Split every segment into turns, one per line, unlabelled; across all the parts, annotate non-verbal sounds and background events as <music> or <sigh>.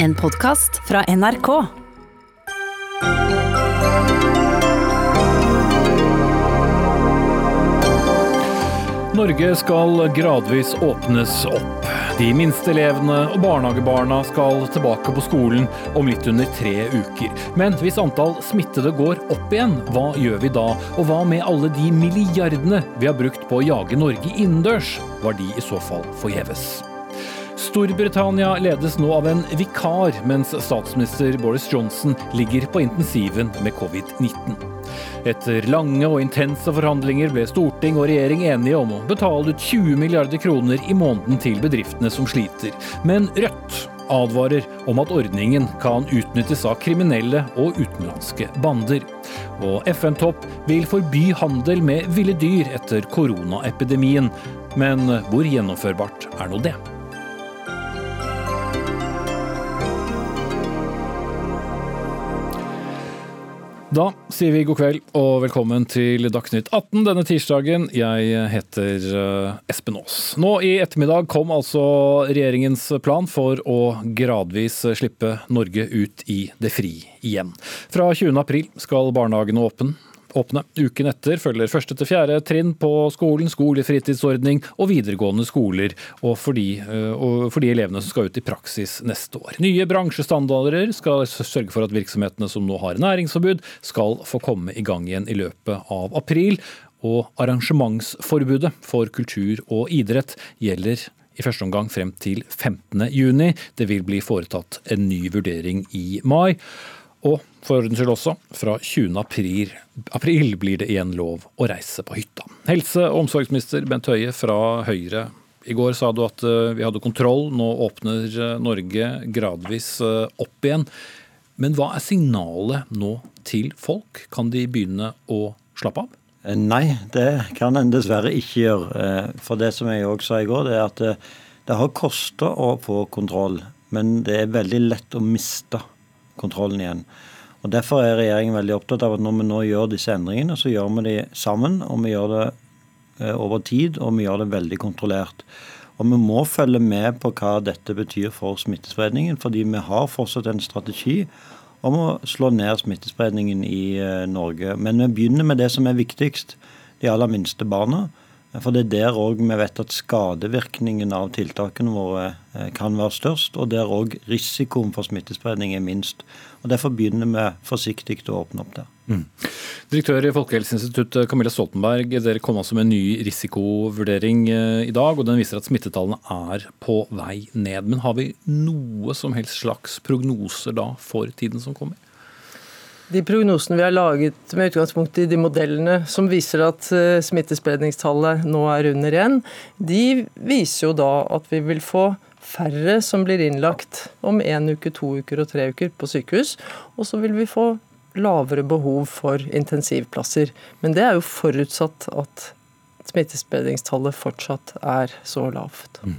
En podkast fra NRK.
Norge skal gradvis åpnes opp. De minste elevene og barnehagebarna skal tilbake på skolen om litt under tre uker. Men hvis antall smittede går opp igjen, hva gjør vi da? Og hva med alle de milliardene vi har brukt på å jage Norge innendørs? Var de i så fall forgjeves? Storbritannia ledes nå av en vikar, mens statsminister Boris Johnson ligger på intensiven med covid-19. Etter lange og intense forhandlinger ble storting og regjering enige om å betale ut 20 milliarder kroner i måneden til bedriftene som sliter. Men Rødt advarer om at ordningen kan utnyttes av kriminelle og utenlandske bander. Og FN-topp vil forby handel med ville dyr etter koronaepidemien. Men hvor gjennomførbart er nå det? Da sier vi god kveld og velkommen til Dagsnytt 18 denne tirsdagen. Jeg heter eh, Espen Aas. Nå i ettermiddag kom altså regjeringens plan for å gradvis slippe Norge ut i det fri igjen. Fra 20. april skal barnehagene åpne åpne. Uken etter følger første til fjerde trinn på skolen, skolefritidsordning og videregående skoler, og for, de, eh, og for de elevene som skal ut i praksis neste år. Nye bransjestandarder skal sørge for at virksomhetene som nå har næringsforbud, skal få komme i gang igjen i løpet av april. Og arrangementsforbudet for kultur og idrett gjelder i første omgang frem til 15. juni. Det vil bli foretatt en ny vurdering i mai. Og for ordens skyld også, fra 20. April, april blir det igjen lov å reise på hytta. Helse- og omsorgsminister Bent Høie fra Høyre. I går sa du at eh, vi hadde kontroll, nå åpner eh, Norge gradvis eh, opp igjen. Men hva er signalet nå til folk? Kan de begynne å slappe av?
Nei, det kan en dessverre ikke gjøre. For det som jeg òg sa i går, det er at det, har kosta å få kontroll. Men det er veldig lett å miste kontrollen igjen. Og Derfor er regjeringen veldig opptatt av at når vi nå gjør disse endringene, så gjør vi de sammen. Og vi gjør det eh, over tid, og vi gjør det veldig kontrollert. Og vi må følge med på hva dette betyr for smittespredningen, fordi vi har fortsatt en strategi om å slå ned smittespredningen i eh, Norge. Men vi begynner med det som er viktigst, de aller minste barna. For det er der òg vi vet at skadevirkningen av tiltakene våre eh, kan være størst, og der òg risikoen for smittespredning er minst. Og Derfor begynner vi forsiktig å åpne opp der. Mm.
Direktør i Folkehelseinstituttet Camilla Stoltenberg, dere kom altså med en ny risikovurdering eh, i dag, og den viser at smittetallene er på vei ned. Men har vi noe som helst slags prognoser da for tiden som kommer?
De prognosene vi har laget med utgangspunkt i de modellene som viser at eh, smittespredningstallet nå er under én, de viser jo da at vi vil få færre som blir innlagt om én uke, to uker og tre uker på sykehus. Og så vil vi få lavere behov for intensivplasser. Men det er jo forutsatt at smittespredningstallet fortsatt er så lavt. Mm.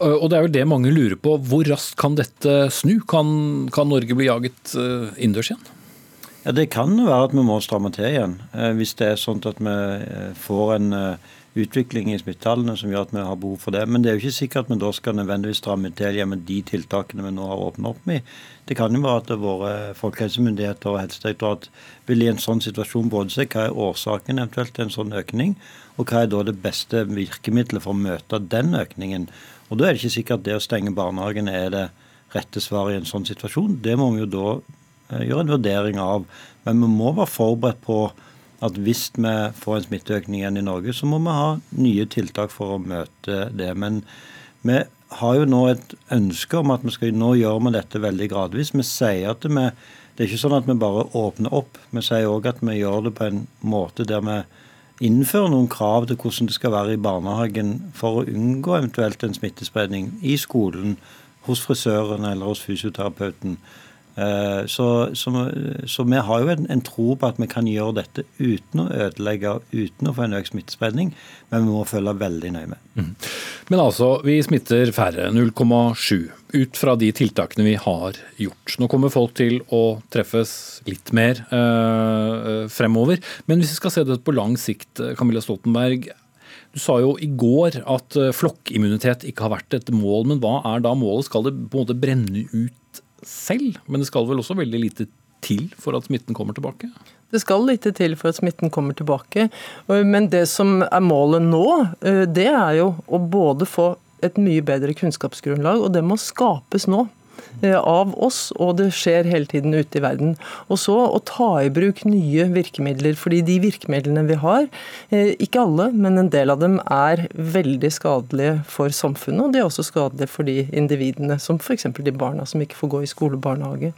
Og det er vel det mange lurer på. Hvor raskt kan dette snu? Kan, kan Norge bli jaget eh, innendørs igjen?
Ja, Det kan være at vi må stramme til igjen. Eh, hvis det er sånn at vi eh, får en eh, utvikling i smittetallene som gjør at vi har behov for det. Men det er jo ikke sikkert at vi da skal nødvendigvis stramme til igjen med de tiltakene vi nå har åpnet opp med. Det kan jo være at våre folkehelsemyndigheter og Helsedirektorat vil i en sånn situasjon både se hva er årsaken eventuelt til en sånn økning, og hva er da det beste virkemidlet for å møte den økningen. Og Da er det ikke sikkert at det å stenge barnehagene er det rette svaret i en sånn situasjon. Det må vi jo da gjøre en vurdering av. Men vi må være forberedt på at hvis vi får en smitteøkning igjen i Norge, så må vi ha nye tiltak for å møte det. Men vi har jo nå et ønske om at vi skal nå gjør vi dette veldig gradvis. Vi sier at vi, det er ikke sånn at vi bare åpner opp. Vi sier òg at vi gjør det på en måte der vi innfører noen krav til hvordan det skal være i barnehagen for å unngå eventuelt en smittespredning i skolen, hos frisøren eller hos fysioterapeuten. Eh, så, så, så, vi har jo en, en, tro på at vi kan gjøre dette uten å ødelegge, uten å få en økt smittespredning, men vi må følge veldig nøye med. Mm.
Men altså, vi smitter færre, 0,7, ut fra de tiltakene vi har gjort. Nå kommer folk til å treffes litt mer øh, fremover, men hvis vi skal se det på lang sikt, Camilla Stoltenberg, Du sa jo i går at flokkimmunitet ikke har vært et mål, men hva er da målet? Skal det på en måte brenne ut selv? Men det skal vel også veldig lite til for at smitten kommer tilbake?
Det skal lite til for at smitten kommer tilbake. Men det som er målet nå, eh, det er jo å både få et mye bedre kunnskapsgrunnlag, og det må skapes nå. Eh, av oss, og det skjer hele tiden ute i verden. Og så å ta i bruk nye virkemidler, fordi de virkemidlene vi har, eh, ikke alle, men en del av dem er veldig skadelige for samfunnet, og de er også skadelige for de individene, som f.eks. de barna som ikke får gå i skole og barnehage.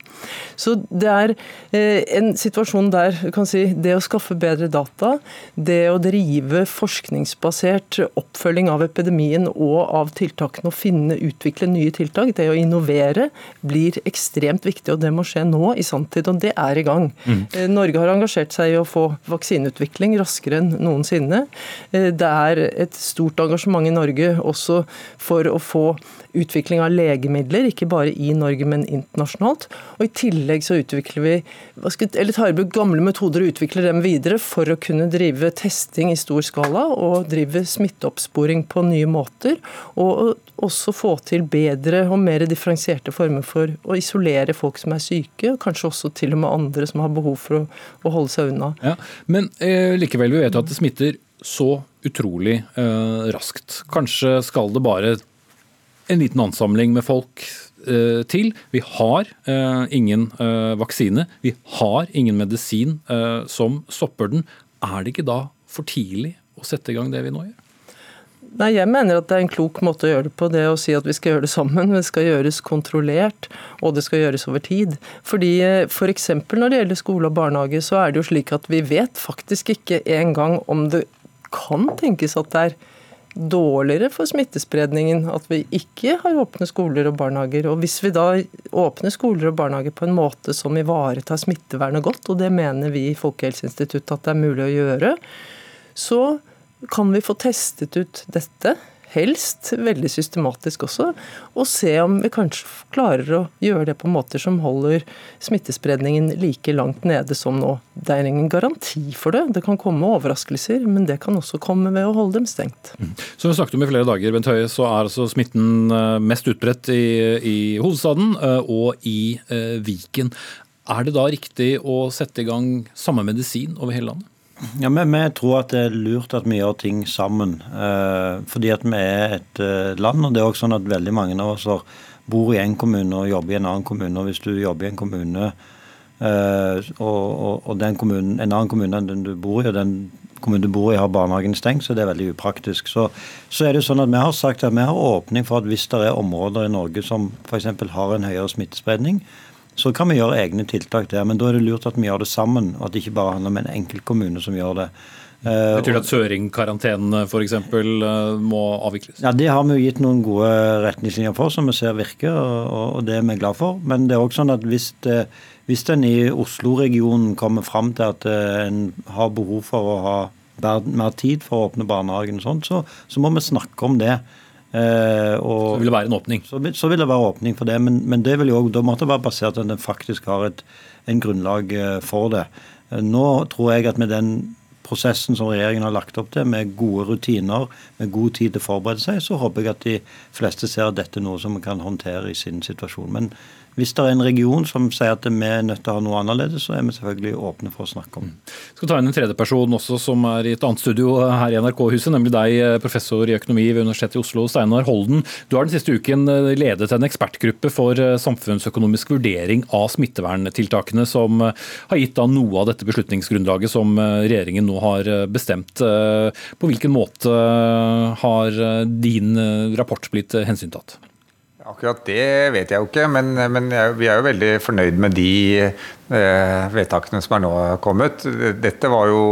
Så det er eh, en situasjon der kan si, det å skaffe bedre data, det å drive forskningsbasert oppfølging av epidemien og av tiltakene, og finne, utvikle nye tiltak, det å innovere, blir ekstremt viktig, og det må skje nå i sanntid. Og det er i gang. Mm. Norge har engasjert seg i å få vaksineutvikling raskere enn noensinne. Eh, det er et stort engasjement i Norge også for å få utvikling av legemidler, ikke bare i Norge, men internasjonalt. Og I tillegg så utvikler vi, eller tar i bruk gamle metoder og utvikler dem videre for å kunne drive testing i stor skala og drive smitteoppsporing på nye måter. Og også få til bedre og mer differensierte former for å isolere folk som er syke, og kanskje også til og med andre som har behov for å, å holde seg unna.
Ja, men eh, likevel, vi vet at det smitter så utrolig eh, raskt. Kanskje skal det bare en liten ansamling med folk eh, til. Vi har eh, ingen eh, vaksine. Vi har ingen medisin som stopper den. Er det ikke da for tidlig å sette i gang det vi nå gjør?
Nei, Jeg mener at det er en klok måte å gjøre det på. Det å si at vi skal gjøre det sammen. Men det skal gjøres kontrollert, og det skal gjøres over tid. Fordi F.eks. For når det gjelder skole og barnehage, så er det jo slik at vi vet faktisk ikke engang om det kan tenkes at det er dårligere for smittespredningen at vi ikke har åpne skoler og barnehager. Og Hvis vi da åpner skoler og barnehager på en måte som ivaretar smittevernet godt, og det mener vi i Folkehelseinstituttet at det er mulig å gjøre, så kan vi få testet ut dette helst veldig systematisk også, og se om vi kanskje klarer å gjøre det på måter som holder smittespredningen like langt nede som nå. Det er ingen garanti for det. Det kan komme overraskelser, men det kan også komme ved å holde dem stengt.
Mm. Som vi snakket om i flere dager, Bent Høie, så er altså smitten eh, mest utbredt i, i hovedstaden eh, og i eh, Viken. Er det da riktig å sette i gang samme medisin over hele landet?
Ja, men vi, tror at det er lurt at vi gjør ting sammen. Eh, fordi at vi er et eh, land. og det er også sånn at Veldig mange av oss bor i en kommune og jobber i en annen kommune. og Hvis du jobber i en kommune eh, og, kommunen, en annen kommune enn den du bor i, og den kommunen du bor i har barnehagen stengt, så det er veldig upraktisk. Så, så er det sånn at Vi har sagt at vi har åpning for at hvis det er områder i Norge som f.eks. har en høyere smittespredning, så kan vi gjøre egne tiltak der. Men da er det lurt at vi gjør det sammen, og at det ikke bare handler om en enkelt kommune som gjør det.
Eh, Betyr det at Søring-karantenen f.eks. Eh, må avvikles?
Ja, Det har vi jo gitt noen gode retningslinjer for, som vi ser virker, og, det er vi glad for. Men det er også sånn at hvis, det, hvis en i Oslo-regionen kommer fram til at eh, en har behov for å ha mer tid for å åpne barnehagen, og sånt, så, så må vi snakke om det.
Eh, og, så vil det være en åpning?
Så, så vil det være åpning for det. Men, men det vil jo, da måtte det være basert på at en faktisk har et en grunnlag eh, for det. Eh, nå tror jeg at med den prosessen som regjeringen har lagt opp til, med gode rutiner, med god tid til å forberede seg, så håper jeg at de fleste ser at dette er noe som vi kan håndtere i sin situasjon. Men hvis det er en region som sier at vi er nødt til å ha noe annerledes, så er vi selvfølgelig åpne for å snakke om.
Vi mm. skal ta inn en tredje person også som er i et annet studio her i NRK-huset, nemlig deg, professor i økonomi ved Universitetet i Oslo, Steinar Holden. Du har den siste uken eh, ledet en ekspertgruppe for eh, samfunnsøkonomisk vurdering av smitteverntiltakene, som eh, har gitt da noe av dette beslutningsgrunnlaget som regjeringen nå har bestemt. På hvilken måte har din rapport blitt hensyntatt?
Akkurat det vet jeg jo ikke, men, men jeg, vi er jo veldig fornøyd med de eh, vedtakene som er nå kommet. Dette var jo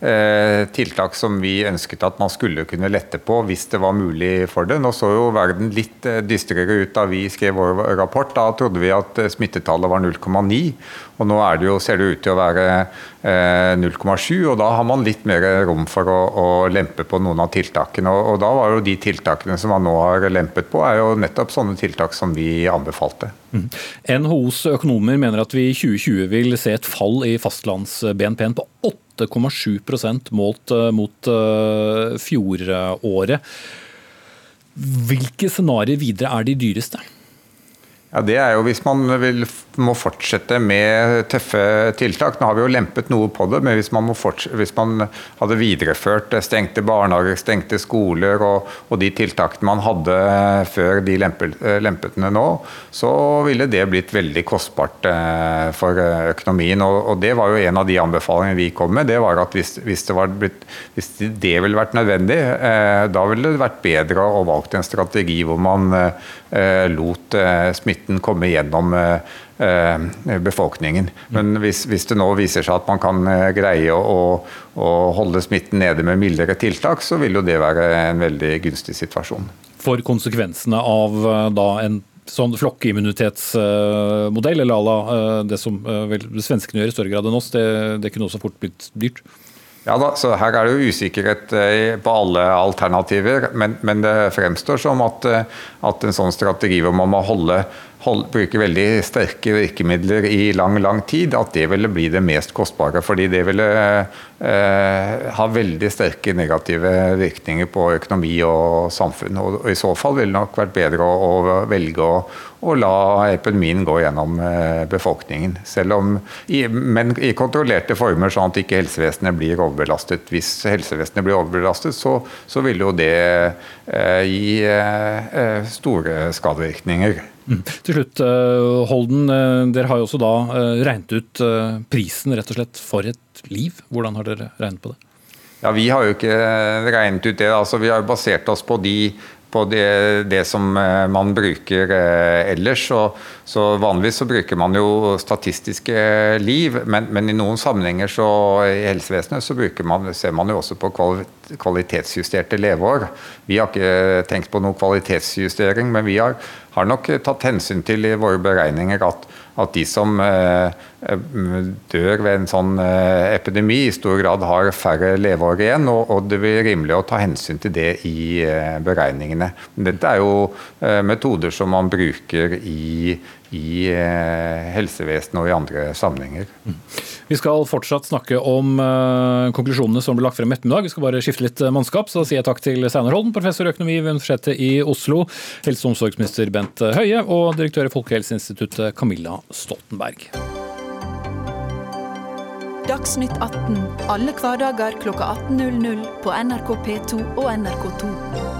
eh, tiltak som vi ønsket at man skulle kunne lette på hvis det var mulig for det. Nå så jo verden litt eh, dystrere ut da vi skrev vår rapport. Da trodde vi at eh, smittetallet var 0,9, og nå det jo, ser det ut til å være 0,7. Eh, og Da har man litt mer rom for å, å lempe på noen av tiltakene. Og, og, da var jo de tiltakene som man nå har lempet på, er jo nettopp sånne tiltak som vi anbefalte. Mm.
NHOs økonomer mener at vi i 2020 vil se et fall i fastlands-BNP-en på 8,7% målt mot fjoråret. Hvilke scenarioer videre er de dyreste?
Ja, Det er jo hvis man vil, må fortsette med tøffe tiltak. Nå har vi jo lempet noe på det, men hvis man, hvis man hadde videreført stengte barnehager, stengte skoler og, og de tiltakene man hadde før de lempetene nå, så ville det blitt veldig kostbart eh, for økonomien. Og, og, det var jo en av de anbefalingene vi kom med. det var at Hvis, hvis, det, blitt, hvis det, ville vært nødvendig, eh, da ville det vært bedre å valgt en strategi hvor man eh, lot eh, smitte smitten komme gjennom eh, eh, befolkningen. Men hvis, hvis, det nå viser seg at man kan eh, greie å, å holde smitten nede med mildere tiltak, så vil jo det være en veldig gunstig situasjon.
For konsekvensene av da en sånn flokkimmunitetsmodell, eller à la det som vel svenskene gjør i større grad enn oss, det, det kunne også fort blitt dyrt?
Ja da, så Her er det jo usikkerhet på alle alternativer, men, men det fremstår som at, at, en sånn strategi hvor man må holde hold, bruke veldig sterke virkemidler i lang, lang tid, at det ville bli det mest kostbare. Fordi det ville eh, ha veldig sterke negative virkninger på økonomi og samfunn. Og, og I så fall ville det nok vært bedre å, å velge å, å, la epidemien gå gjennom eh, befolkningen. Selv om, men i kontrollerte former, sånn at ikke helsevesenet blir overbelastet. Hvis helsevesenet blir overbelastet, så, så vil jo det eh, gi eh, eh, store skadevirkninger.
Mm. Til slutt, eh, Holden. Dere har jo også da regnet ut prisen rett og slett for et liv. Hvordan har dere regnet på det?
Ja, Vi har jo ikke regnet ut det. altså Vi har basert oss på de på det, det, som eh, man bruker eh, ellers. Så, så, Vanligvis så bruker man jo statistiske liv, men, men, i noen sammenhenger så, i helsevesenet så man, ser man jo også på kvalitetsjusterte leveår. Vi har ikke tenkt på noen kvalitetsjustering, men vi har, har nok tatt hensyn til i våre beregninger at at de som eh, dør ved en sånn eh, epidemi, i stor grad har færre leveår igjen. Og det blir rimelig å ta hensyn til det i eh, beregningene. Dette er jo metoder som man bruker i, i helsevesenet og i andre sammenhenger.
Vi skal fortsatt snakke om konklusjonene som ble lagt frem ettermiddag. Vi skal bare skifte litt mannskap. Så sier jeg takk til Steinar Holden, professor i økonomi ved Universitetet i Oslo, helse- og omsorgsminister Bent Høie og direktør i Folkehelseinstituttet Camilla Stoltenberg.
Dagsnytt 18 alle hverdager kl 18.00 på NRK P2 og NRK2.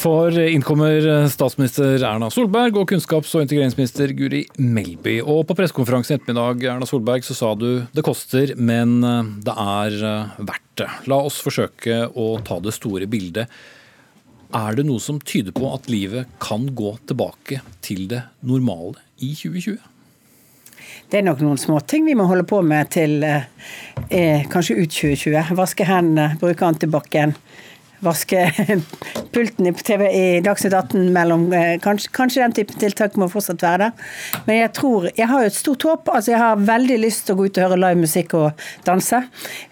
For innkommer statsminister Erna Solberg og kunnskaps- og integreringsminister Guri Melby. Og på pressekonferansen i ettermiddag Erna Solberg, så sa du det koster, men det er verdt det. La oss forsøke å ta det store bildet. Er det noe som tyder på at livet kan gå tilbake til det normale i 2020?
Det er nok noen småting vi må holde på med til eh, eh kanskje ut 2020. Vaske hendene, bruke antibac-en vaske <laughs> pulten i, TV, i Dagsnytt 18 mellom eh, kanskje, kanskje, den typen tiltak må fortsatt være der. Men jeg tror Jeg har jo et stort håp. Altså, jeg har veldig lyst til å gå ut og høre live musikk og danse.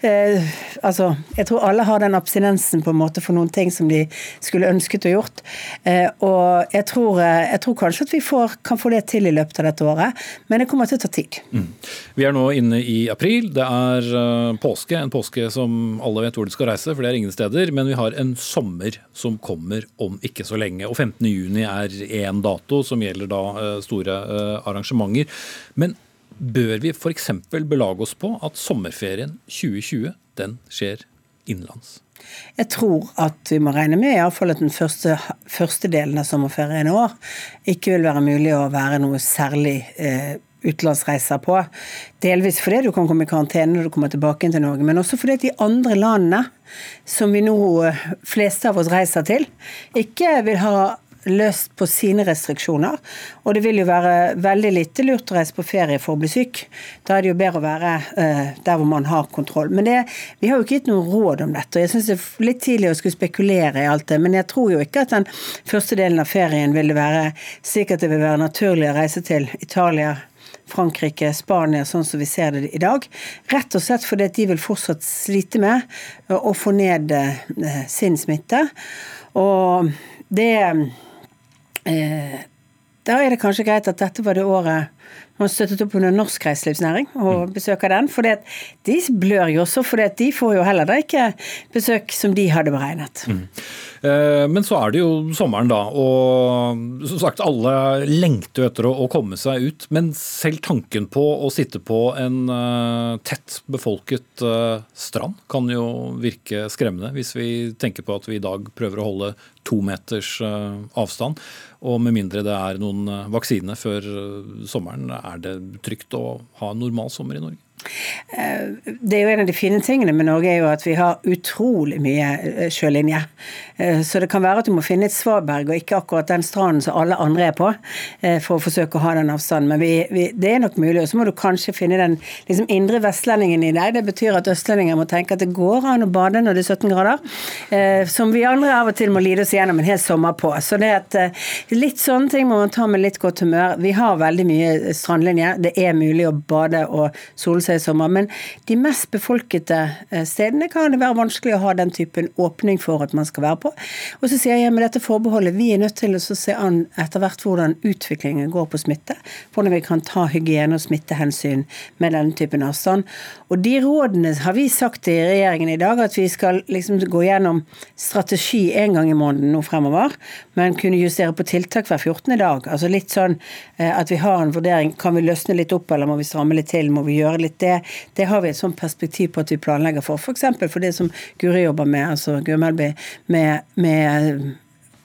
Eh, altså, jeg tror alle har den abstinensen på en måte for noen ting som de skulle ønsket å gjort. Eh, og jeg tror, eh, jeg tror, kanskje at vi får, kan få det til i løpet av dette året, men det kommer til å ta tid. Mm.
Vi er nå inne i april. Det er uh, påske. En påske som alle vet hvor de skal reise, for det er ingen steder. Men vi har en sommer som kommer om ikke så lenge. Og 15.6 er én dato som gjelder da eh, store eh, arrangementer. Men bør vi f.eks. belage oss på at sommerferien 2020 den skjer innenlands?
Jeg tror at vi må regne med i fall at den første, første, delen av sommerferien i år ikke vil være mulig å være noe særlig eh, utenlandsreiser på. Delvis fordi du kan komme i karantene når du kommer tilbake til Norge, men også fordi at de andre landene som vi nå eh, fleste av oss reiser til, ikke vil ha løst på sine restriksjoner. Og det vil jo være veldig lite lurt å reise på ferie for å bli syk. Da er det jo bedre å være uh, der hvor man har kontroll. Men det, vi har jo ikke gitt noe råd om dette. og Jeg syns det er litt tidlig å skulle spekulere i alt det. Men jeg tror jo ikke at den første delen av ferien vil det være slik at det vil være naturlig å reise til Italia, Frankrike, Spania, sånn som vi ser det i dag. Rett og slett fordi de vil fortsatt slite med å få ned eh, sin smitte. Og det eh, da er det kanskje greit at dette var det året man støttet opp under norsk reiselivsnæring og mm. besøker den. For de blør jo også, for de får jo heller da ikke besøk som de hadde beregnet. Mm.
Eh, men så er det jo sommeren, da. Og som sagt, alle lengter etter å komme seg ut. Men selv tanken på å sitte på en eh, tett befolket eh, strand kan jo virke skremmende, hvis vi tenker på at vi i dag prøver å holde to meters avstand. Og med mindre det er noen vaksine før sommeren, er det trygt å ha en normal sommer i Norge?
Eh, det er jo En av de fine tingene med Norge er jo at vi har utrolig mye eh, sjølinje. Eh, så det kan være at du må finne et svaberg og ikke akkurat den stranden som alle andre er på, for å forsøke å ha den avstanden. Men vi, vi, det er nok mulig. Og så må du kanskje finne den liksom, indre vestlendingen i deg. Det betyr at østlendinger må tenke at det går an å bade når det er 17 grader. Som vi andre av og til må lide oss gjennom en hel sommer på. Så det at litt sånne ting må man ta med litt godt humør. Vi har veldig mye strandlinje. Det er mulig å bade og sole seg i sommer. Men de mest befolkede eh, stedene kan det være vanskelig å ha den typen åpning for at man skal være på. Og så sier jeg med dette forbeholdet vi er nødt til å se an etter hvert hvordan utviklingen går på smitte. Hvordan vi kan ta hygiene- og smittehensyn med denne typen avstand. Og de rådene har vi sagt i regjeringen i dag, at vi skal liksom gå gjennom strategi en gang i måneden nå fremover, men kunne justere på tiltak hver 14. dag. Altså litt sånn eh, at vi har en vurdering. Kan vi løsne litt opp, eller må vi stramme litt til? Må vi gjøre litt det, det har vi et sånt perspektiv på at vi planlegger for. F.eks. For, for det som Guri jobber med, altså Guri Melby, med, med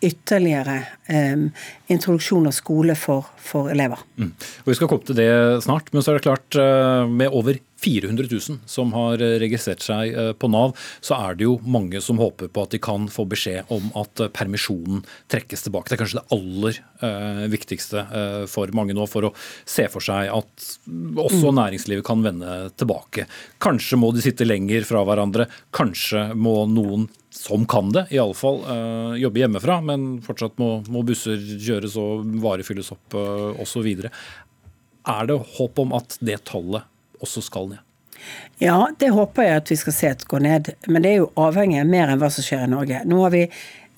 ytterligere um, introduksjon av skole for, for elever. Mm.
Og Vi skal komme til det snart, men så er det klart eh, med over 400 000 som har eh, registrert seg eh, på Nav, så er det jo mange som håper på at de kan få beskjed om at permisjonen trekkes tilbake. Det er kanskje det aller eh, viktigste eh, for mange nå, for å se for seg at også mm. næringslivet kan vende tilbake. Kanskje må de sitte lenger fra hverandre, kanskje må noen som kan det, iallfall, øh, jobbe hjemmefra, men fortsatt må, må busser kjøres og varer fylles opp øh, osv. Er det håp om at det tallet også skal ned?
Ja, det håper jeg at vi skal se at går ned. Men det er jo avhengig av mer enn hva som skjer i Norge. Nå har vi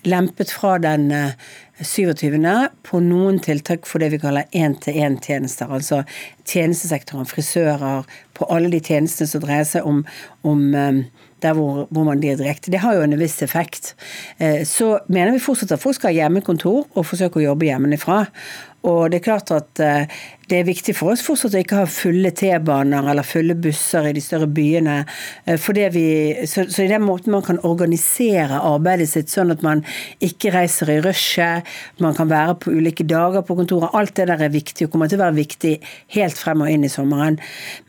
lempet fra den 27. Eh, på noen tiltak for det vi kaller én-til-én-tjenester. Altså tjenestesektoren, frisører, på alle de tjenestene som dreier seg om, om der hvor, hvor man blir direkte. Det har jo en viss effekt. Eh, så mener vi fortsatt at folk skal ha hjemmekontor og forsøke å jobbe hjemmefra. Og det er klart at eh, det er viktig for oss fortsatt å ikke ha fulle T-baner eller fulle busser i de større byene. Eh, vi, så, så, i den måten man kan organisere arbeidet sitt sånn at man ikke reiser i rushet, man kan være på ulike dager på kontoret. Alt det der er viktig og kommer til å være viktig helt frem og inn i sommeren.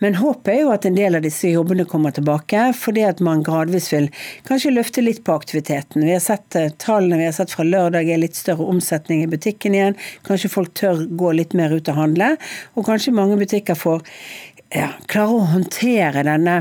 Men håpet er jo at en del av disse jobbene kommer tilbake, fordi at man gradvis vil kanskje løfte litt på aktiviteten. Vi har sett eh, tallene vi har sett fra lørdag er litt større omsetning i butikken igjen. Kanskje folk tør gå litt mer ut og handle. Og kanskje mange butikker får ja, klarer å håndtere denne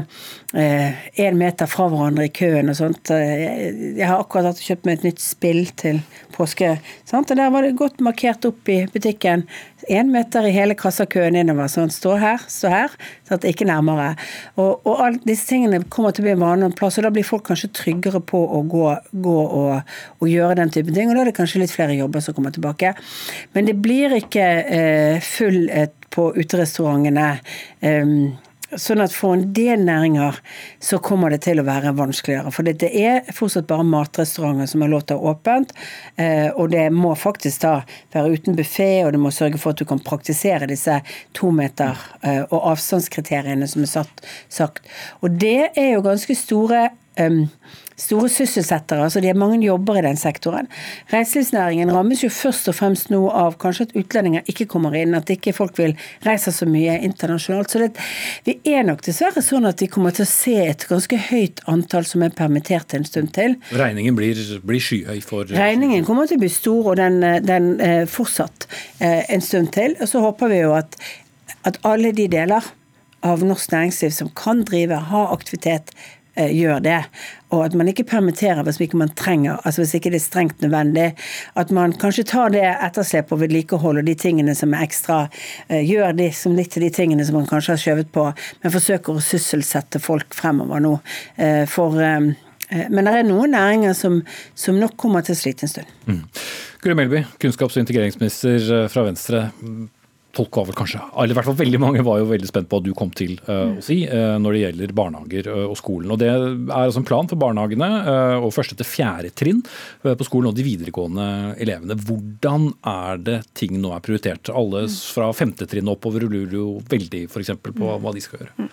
én eh, meter fra hverandre i køen og sånt. Eh, jeg har akkurat hatt kjøpt meg et nytt spill til påske, sant? og der var det godt markert opp i butikken. Én meter i hele kassakøen innover. sånn, Stå her, stå her. sånn at ikke nærmere. Og, og alle disse tingene kommer til å bli en vanlig plass, og da blir folk kanskje tryggere på å gå, gå og, og, gjøre den type ting. Og da er det kanskje litt flere jobber som kommer tilbake. Men det blir ikke eh, full et på uterestaurantene. Sånn at for en del næringer så kommer det til å være vanskeligere. For det er fortsatt bare matrestauranter som har lov til å ha åpent. Eh, og det må faktisk da være uten buffé, og du må sørge for at du kan praktisere disse to meter eh, og avstandskriteriene som er sagt. Og det er jo ganske store um, store sysselsettere. altså Det er mange jobber i den sektoren. Reiselivsnæringen rammes jo først og fremst nå av kanskje at utlendinger ikke kommer inn, at ikke folk vil reise så mye internasjonalt. Så det, vi er nok dessverre sånn at vi kommer til å se et ganske høyt antall som er permittert en stund til.
Regningen blir, blir skyhøy for
Regningen kommer til å bli stor, og den, den eh, fortsatt eh, en stund til. Og så håper vi jo at, at alle de deler av norsk næringsliv som kan drive, ha aktivitet, Eh, gjør det. Og at man ikke permitterer hvis ikke man trenger, altså hvis ikke det er strengt nødvendig. At man kanskje tar det etterslepet og vedlikehold og de tingene som er ekstra, eh, gjør det som litt til de tingene som man kanskje har skjøvet på, men forsøker å sysselsette folk fremover nå. Eh, for men det er noen næringer som, som nok kommer til å slite en stund. Mm.
Guri Melby, kunnskaps- og integreringsminister fra Venstre folk var vel kanskje, eller i hvert fall veldig mange var jo veldig spent på hva du kom til uh, å si uh, når det gjelder barnehager uh, og skolen. Og Det er altså en plan for barnehagene og første til fjerde trinn på skolen og de videregående elevene. Hvordan er det ting nå er prioritert? Alle fra femte trinn oppover lurer jo veldig f.eks. på hva de skal gjøre.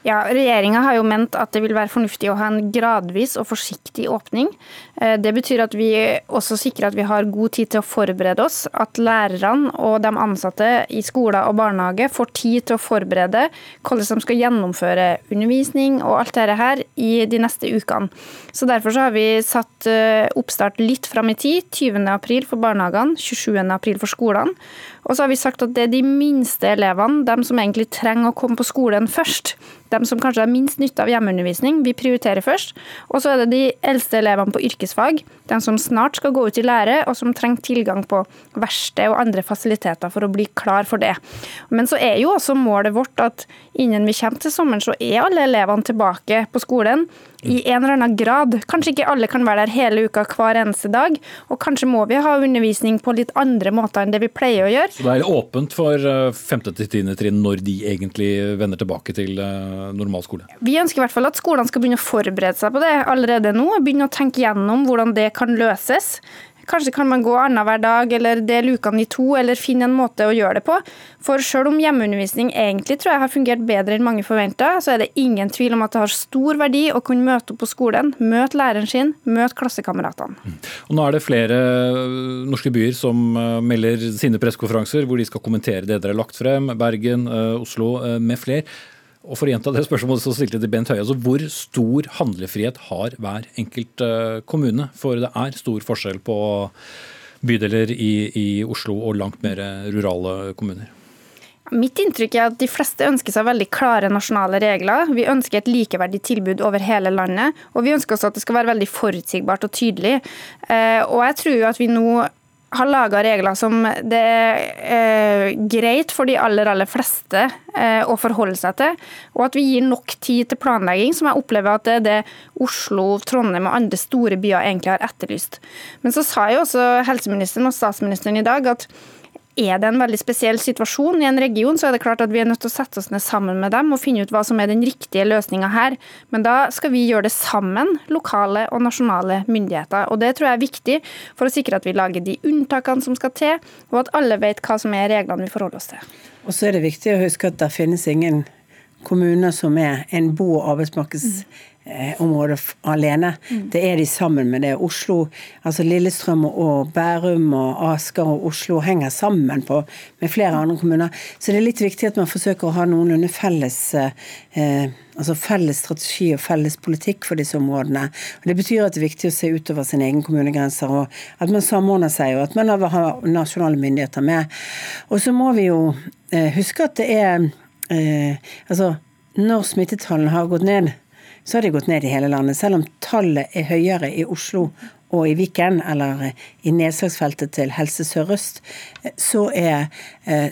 Ja, Regjeringa har jo ment at det vil være fornuftig å ha en gradvis og forsiktig åpning. Eh, det betyr at vi også sikrer at vi har god tid til å forberede oss. At lærerne og de ansatte i skoler og barnehage får tid til å forberede hvordan de skal gjennomføre undervisning og alt dette her i de neste ukene. Så Derfor så har vi satt eh, oppstart litt fram i tid. 20.4 for barnehagene, 27.4 for skolene. Og så har vi sagt at det er de minste elevene, de som egentlig trenger å komme på skolen først. De som kanskje har minst nytte av hjemmeundervisning, vi prioriterer først. Og så er det de eldste elevene på yrkesfag, de som snart skal gå ut i lære, og som trenger tilgang på verksted og andre fasiliteter for å bli klar for det. Men så er jo også målet vårt at innen vi kommer til sommeren, så er alle elevene tilbake på skolen i en eller annen grad. Kanskje ikke alle kan være der hele uka hver eneste dag, og kanskje må vi ha undervisning på litt andre måter enn det vi pleier å gjøre.
Så det er åpent for eh, femte til tiende trinn når de egentlig vender tilbake til normal normalskole?
Vi ønsker i hvert fall at skolene skal begynne å forberede seg på det allerede nå. Begynne å tenke gjennom hvordan det kan løses. Kanskje kan man gå annenhver dag eller dele ukene i to, eller finne en måte å gjøre det på. For selv om hjemmeundervisning egentlig tror jeg har fungert bedre enn mange forventa, så er det ingen tvil om at det har stor verdi å kunne møte opp på skolen, møte læreren sin, møte klassekameratene.
Mm. Nå er det flere øh, norske byer som øh, melder sine pressekonferanser hvor de skal kommentere det dere har lagt frem. Bergen, øh, Oslo med flere. Og for å gjenta det spørsmålet så stilte til Bent Høie, altså Hvor stor handlefrihet har hver enkelt eh, kommune? For det er stor forskjell på bydeler i, i Oslo og langt mer rurale kommuner.
Mitt inntrykk er at de fleste ønsker seg veldig klare nasjonale regler. Vi ønsker et likeverdig tilbud over hele landet, og vi ønsker også at det skal være veldig forutsigbart og tydelig. Eh, og jeg tror jo at vi nå har laga regler som det er eh, greit for de aller, aller fleste eh, å forholde seg til, og at vi gir nok tid til planlegging, som jeg opplever at det er det Oslo, Trondheim og andre store byer egentlig har etterlyst. Men så sa jo også helseministeren og statsministeren i dag at er det en veldig spesiell situasjon i en region, så er det klart at vi er nødt til å sette oss ned sammen med dem og finne ut hva som er den riktige løsninga her. Men da skal vi gjøre det sammen, lokale og nasjonale myndigheter. Og Det tror jeg er viktig for å sikre at vi lager de unntakene som skal til, og at alle vet hva som er reglene vi forholder oss til.
Og så er det viktig å huske at det finnes ingen kommuner som er en bo- og arbeidsmarkeds Eh, området alene. Mm. Det er de sammen med det. Oslo, altså Lillestrøm og Bærum og Asker og Oslo henger sammen på, med flere andre kommuner. Så det er litt viktig at man forsøker å ha noenlunde felles eh, altså felles strategi og felles politikk for disse områdene. Og det betyr at det er viktig å se utover sine egne kommunegrenser, og at man samordner seg, og at man har nasjonale myndigheter med. Og så må vi jo eh, huske at det er eh, Altså, når smittetallene har gått ned, så har de gått ned i hele landet. Selv om tallet er høyere i Oslo og i Viken, eller i nedslagsfeltet til Helse Sør-Øst, så, eh,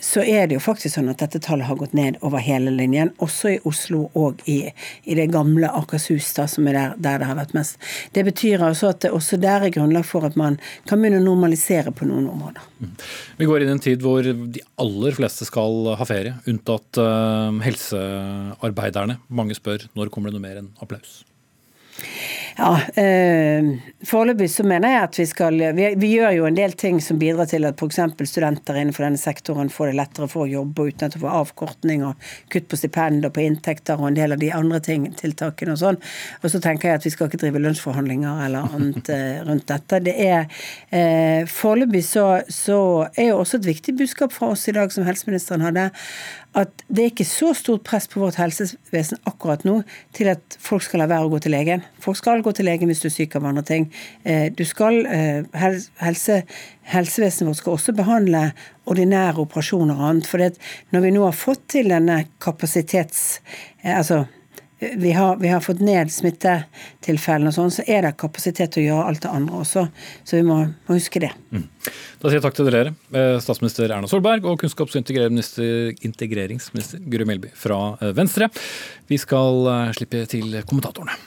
så, er det jo faktisk sånn at dette tallet har gått ned over hele linjen. Også i Oslo og i, i det gamle Akershus, da, som er der, der, det har vært mest. Det betyr altså at det også der er grunnlag for at man kan begynne å normalisere på noen områder. Mm.
Vi går inn i en tid hvor de aller fleste skal ha ferie, unntatt uh, helsearbeiderne. Mange spør når kommer det noe mer enn applaus?
Ja, eh, Foreløpig så mener jeg at vi skal vi, vi, gjør jo en del ting som bidrar til at f.eks. studenter innenfor denne sektoren får det lettere for å jobbe uten at de får avkortning og kutt på stipend og på inntekter og en del av de andre ting, tiltakene og sånn. Og så tenker jeg at vi skal ikke drive lønnsforhandlinger eller annet eh, rundt dette. Det er eh, Foreløpig så, så er jo også et viktig budskap fra oss i dag som helseministeren hadde, at det er ikke så stort press på vårt helsevesen akkurat nå til at folk skal la være å gå til legen. Folk skal gå til legen hvis du er syk av andre ting. Eh, du skal, eh, helse, helsevesenet vårt skal også behandle ordinære operasjoner og annet. For når vi nå har fått til denne kapasitets... Eh, altså vi har, vi har, fått ned smittetilfellene, og sånn, så er det kapasitet til å gjøre alt det andre også. Så vi må, må huske det. Mm.
Da sier jeg takk til dere, statsminister Erna Solberg og kunnskaps- og integreringsminister Guri Melby fra Venstre. Vi skal slippe til kommentatorene.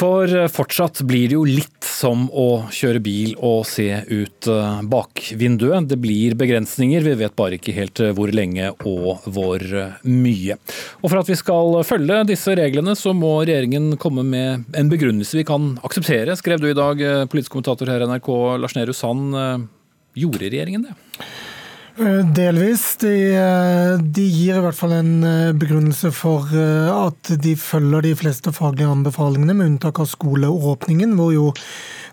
For fortsatt blir det jo litt som å kjøre bil og se ut eh, bakvinduet. Det blir begrensninger, vi vet bare ikke helt eh, hvor lenge og hvor mye. Og For at vi skal følge disse reglene, så må regjeringen komme med en begrunnelse vi kan akseptere, skrev du i dag, eh, politisk kommentator her i NRK, Lars Nehru Sand. Gjorde regjeringen det?
Eh, delvis. De, eh, de, gir i hvert fall en eh, begrunnelse for at de følger de fleste faglige anbefalingene, med unntak av skoleåpningen, hvor jo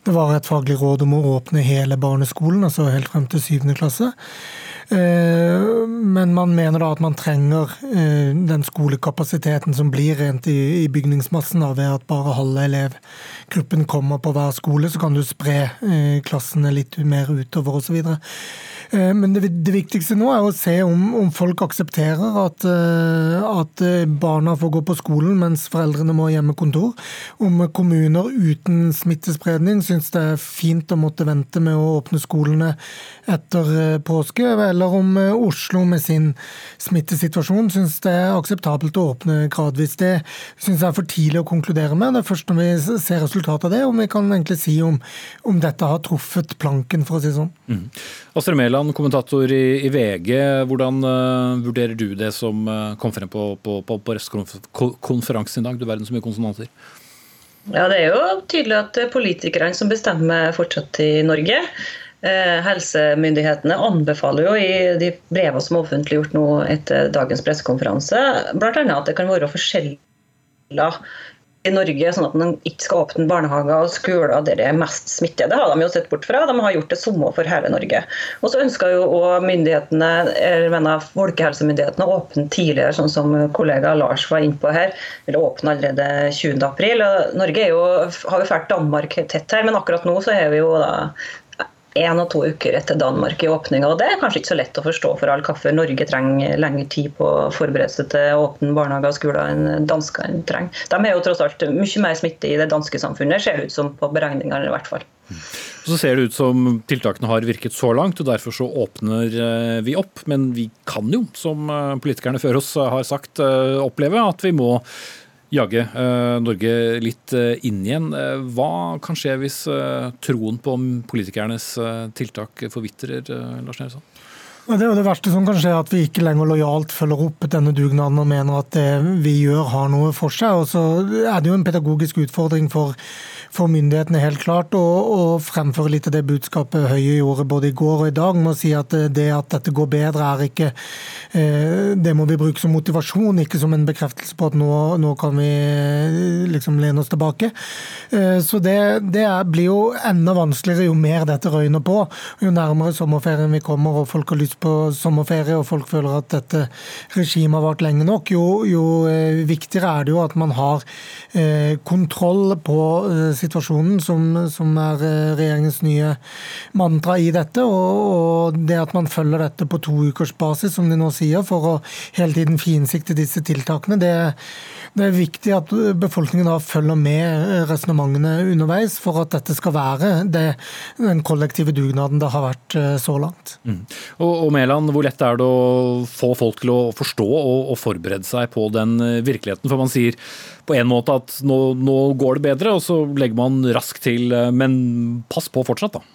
det var et faglig råd om å åpne hele barneskolen, altså helt frem til syvende klasse. Men man mener da at man trenger den skolekapasiteten som blir rent i bygningsmassen ved at bare halve elevgruppen kommer på hver skole. Så kan du spre klassene litt mer utover osv. Eh, men det, det, viktigste nå er å se om, om folk aksepterer at, eh, at, eh, barna får gå på skolen mens foreldrene må ha hjemmekontor. Om kommuner uten smittespredning syns det er fint å måtte vente med å åpne skolene etter påske, eller om Oslo med sin smittesituasjon syns det er akseptabelt å åpne gradvis. Det syns jeg er for tidlig å konkludere med. Det er først når vi ser resultatet av det, om vi kan egentlig si om, om dette har truffet planken, for å si det sånn. Mm.
Kommentator i, i, VG. Hvordan uh, vurderer du det som uh, kom frem på, på, på, på pressekonferansen i dag? Du verden så mye konsonanter.
Ja, Det er jo tydelig at er politikerne som bestemmer fortsatt i Norge. Eh, helsemyndighetene anbefaler jo i de brevene som er offentliggjort nå etter dagens pressekonferanse, bl.a. at det kan være forskjeller i Norge, sånn at man ikke skal åpne barnehager og skoler der det er mest smitte. Det har de jo sett bort fra. De har gjort det samme for hele Norge. Og så ønsker jo også myndighetene, eller mener folkehelsemyndighetene å åpne tidligere, sånn som kollega Lars var inne på her. Eller åpne allerede 20.4. Norge jo, har jo fælt Danmark tett her, men akkurat nå så er vi jo da én og to uker etter Danmark i åpninga. Det er kanskje ikke så lett å forstå for all kaffe. Norge trenger lengre tid på å forberede seg til åpne barnehager og skoler enn danskene trenger. De er jo tross alt mye mer smitte i det danske samfunnet, ser det ut som på beregningene i hvert fall.
Så ser det ut som tiltakene har virket så langt, og derfor så åpner eh, vi opp. Men vi kan jo, som eh, politikerne før oss har sagt, eh, oppleve at vi må jage eh, Norge litt eh, inn igjen. Eh, hva kan skje hvis troen på politikernes tiltak forvitrer, Lars Nehru
det er jo det verste som kan skje, at vi ikke lenger lojalt følger opp denne dugnaden og mener at det vi gjør har noe for seg. Og så er det jo en pedagogisk utfordring for for myndighetene helt klart å, å fremføre litt av det budskapet Høie gjorde både i går og i dag, med å si at det at dette går bedre, er ikke eh, Det må vi bruke som motivasjon, ikke som en bekreftelse på at nå, nå kan vi eh, liksom lene oss tilbake. Eh, så det, det er, blir jo enda vanskeligere jo mer dette røyner på. Jo nærmere sommerferien vi kommer og folk har lyst på sommerferie og folk føler at dette regimet har vart lenge nok, jo, jo viktigere er det jo at man har kontroll på situasjonen som, som er eh, regjeringens nye mantra i dette. Og, og, det at man følger dette på to ukers basis, som de nå sier, for å hele tiden finsikte disse tiltakene, det, det er viktig at befolkningen da følger med resonnementene underveis for at dette skal være det, den kollektive dugnaden det har vært eh, så langt. Mm.
Og, og Mæland, hvor lett er det å få folk til å forstå og, og forberede seg på den eh, virkeligheten? For man sier på en måte at nå, nå går det bedre, og så legger man raskt til. Eh, men pass på fortsatt, da.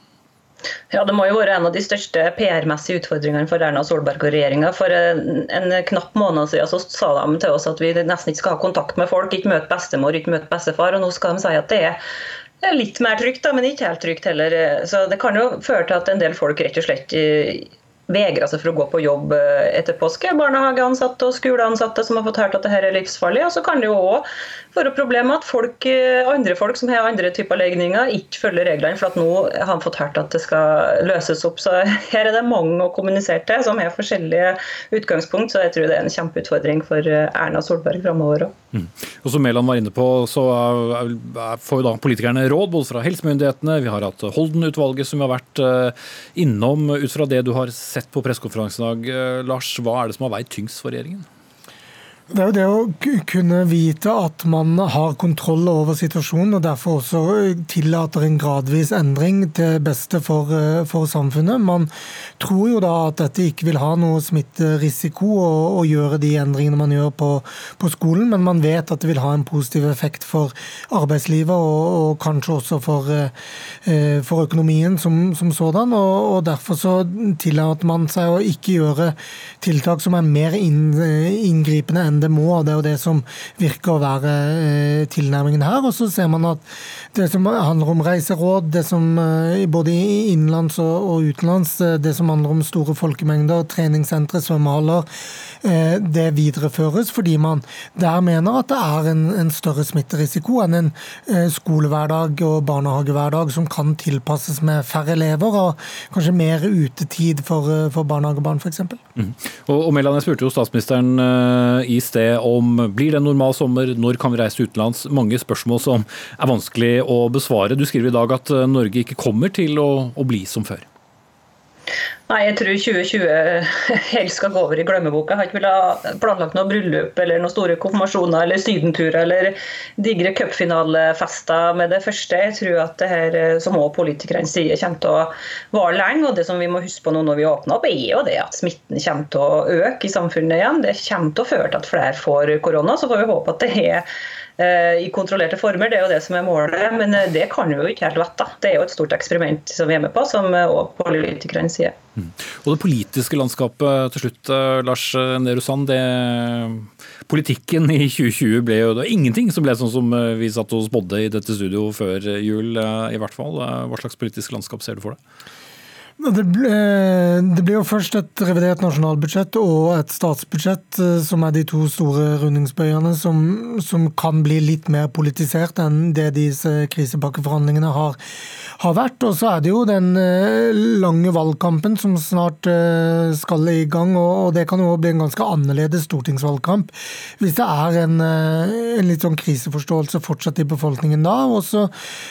Ja, Det må jo være en av de største PR-messige utfordringene for Erna Solberg og regjeringa. For en, en, knapp måned siden så sa de til oss at vi nesten ikke skal ha kontakt med folk, ikke møte bestemor, ikke møte bestefar. Og nå skal de si at det er litt mer trygt, da, men ikke helt trygt heller. Så det kan jo føre til at en del folk rett og slett vegrer seg for å gå på jobb eh, etter påske. Barnehageansatte og skoleansatte som har fått hørt at dette er livsfarlig. Og så kan det jo òg være problemet at folk, eh, andre folk som har andre typer legninger, ikke følger reglene. For at nå har han fått hørt at det skal løses opp. Så her er det mange å kommunisere til som har forskjellige utgangspunkt. Så jeg tror det er en kjempeutfordring for eh, Erna Solberg framover òg. Mm.
Og som Mæland var inne på, så får jo da politikerne råd både fra helsemyndighetene, vi har hatt Holden-utvalget som har vært innom. Ut fra det du har sett på pressekonferansen i dag, Lars, hva er det som har veid tyngst for regjeringen?
Det er jo det å kunne vite at man har kontroll over situasjonen, og derfor også tillater en gradvis endring til beste for, eh, for samfunnet. Man tror jo da at dette ikke vil ha noe smitterisiko å, å gjøre de endringene man gjør på, på, skolen, men man vet at det vil ha en positiv effekt for arbeidslivet og, og kanskje også for, eh, for økonomien som, som sådan. Og, og, derfor så tillater man seg å ikke gjøre tiltak som er mer inngripende enn det må. og Det er jo det som virker å være eh, tilnærmingen her. Og så ser man at det som handler om reiseråd, det som eh, både innenlands og utenlands, eh, det som handler om store folkemengder, treningssentre, svømmehaller, det videreføres fordi man der mener at det er en, en større smitterisiko enn en skolehverdag og barnehagehverdag som kan tilpasses med færre elever og kanskje mer utetid for, for barnehagebarn f.eks. Mm.
Og, og Mellan, jeg spurte jo statsministeren i sted om blir det en normal sommer, når kan vi reise utenlands? Mange spørsmål som er vanskelig å besvare. Du skriver i dag at eh, Norge ikke kommer til å, å bli som før.
Nei, jeg tror 2020 helst skal gå over i glemmeboka. Jeg har ikke villet planlagt noe bryllup eller noen store konfirmasjoner eller sydenturer eller digre cupfinalefester med det første. Jeg tror at det her, eh, som også politikerne sier, kommer til å vare lenge. Og det som vi må huske på nå når vi åpner opp, er jo det at smitten kommer til å øke i samfunnet igjen. Det kommer til å føre til at flere får korona. Så får vi håpe at det er i kontrollerte former. Det er jo det som er målet, men eh, det kan vi jo ikke helt vite. Det er jo et stort eksperiment som vi er med på, som òg eh, politikerne sier. Mm.
Og Det politiske landskapet til slutt, Lars Nehru Sand. Politikken i 2020 ble jo det ingenting som ble sånn som vi satt og spådde i dette studio før jul, i hvert fall. Hva slags politisk landskap ser du for deg?
Det ble, det ble, jo først et revidert nasjonalbudsjett og et statsbudsjett eh, som er de to store rundingsbøyene som, som kan bli litt mer politisert enn det disse krisepakkeforhandlingene har, har vært. Og så er det jo den eh, lange valgkampen som snart eh, skal i gang, og det kan jo bli en ganske annerledes stortingsvalgkamp hvis det er en, en litt sånn kriseforståelse fortsatt i befolkningen da. Og så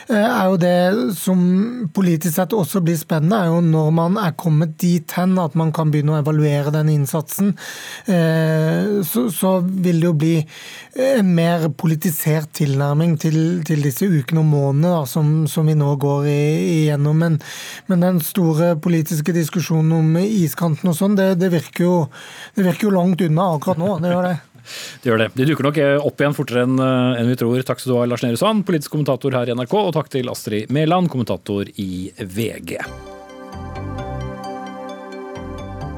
er jo det som politisk sett også blir spennende, er jo når man er kommet dit hen at man kan begynne å evaluere den innsatsen, eh, så, vil det jo bli en mer politisert tilnærming til, disse ukene og månedene som, vi nå går igjennom. Men, den store politiske diskusjonen om iskanten og sånn, det, det, virker jo, langt unna akkurat nå. Det gjør det.
Det gjør det. De dukker nok opp igjen fortere enn vi tror. Takk skal du ha, Lars Nehru Sand, politisk kommentator her i NRK, og takk til Astrid Mæland, kommentator i VG.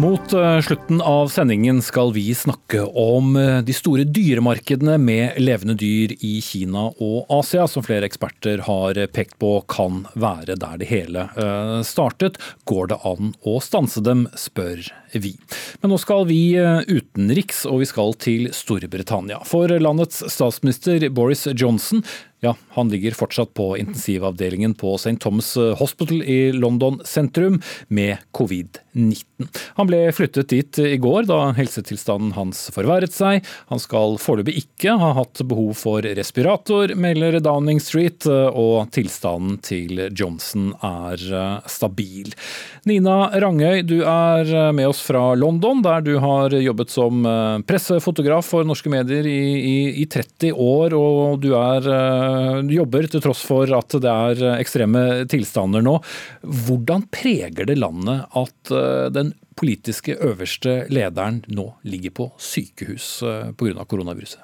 Mot eh, slutten av sendingen skal vi snakke om eh, de store dyremarkedene med levende dyr i Kina og Asia, som flere eksperter har pekt på kan være der det hele eh, startet. Går det an å stanse dem, spør vi. Men nå skal vi eh, utenriks, og vi skal til Storbritannia. For landets statsminister Boris Johnson ja, han ligger fortsatt på intensivavdelingen på St. Thomas Hospital i London sentrum med covid-19. Han ble flyttet dit i går da helsetilstanden hans forverret seg. Han skal foreløpig ikke ha hatt behov for respirator, melder Downing Street, og tilstanden til Johnson er eh, stabil. Nina Rangøy, du er med oss fra London, der du har jobbet som eh, pressefotograf for norske medier i, i, i 30 år. Og du, er, eh, du jobber til tross for at det er ekstreme tilstander nå. Hvordan preger det landet at eh, den politiske øverste lederen nå ligger på sykehus pga. koronaviruset?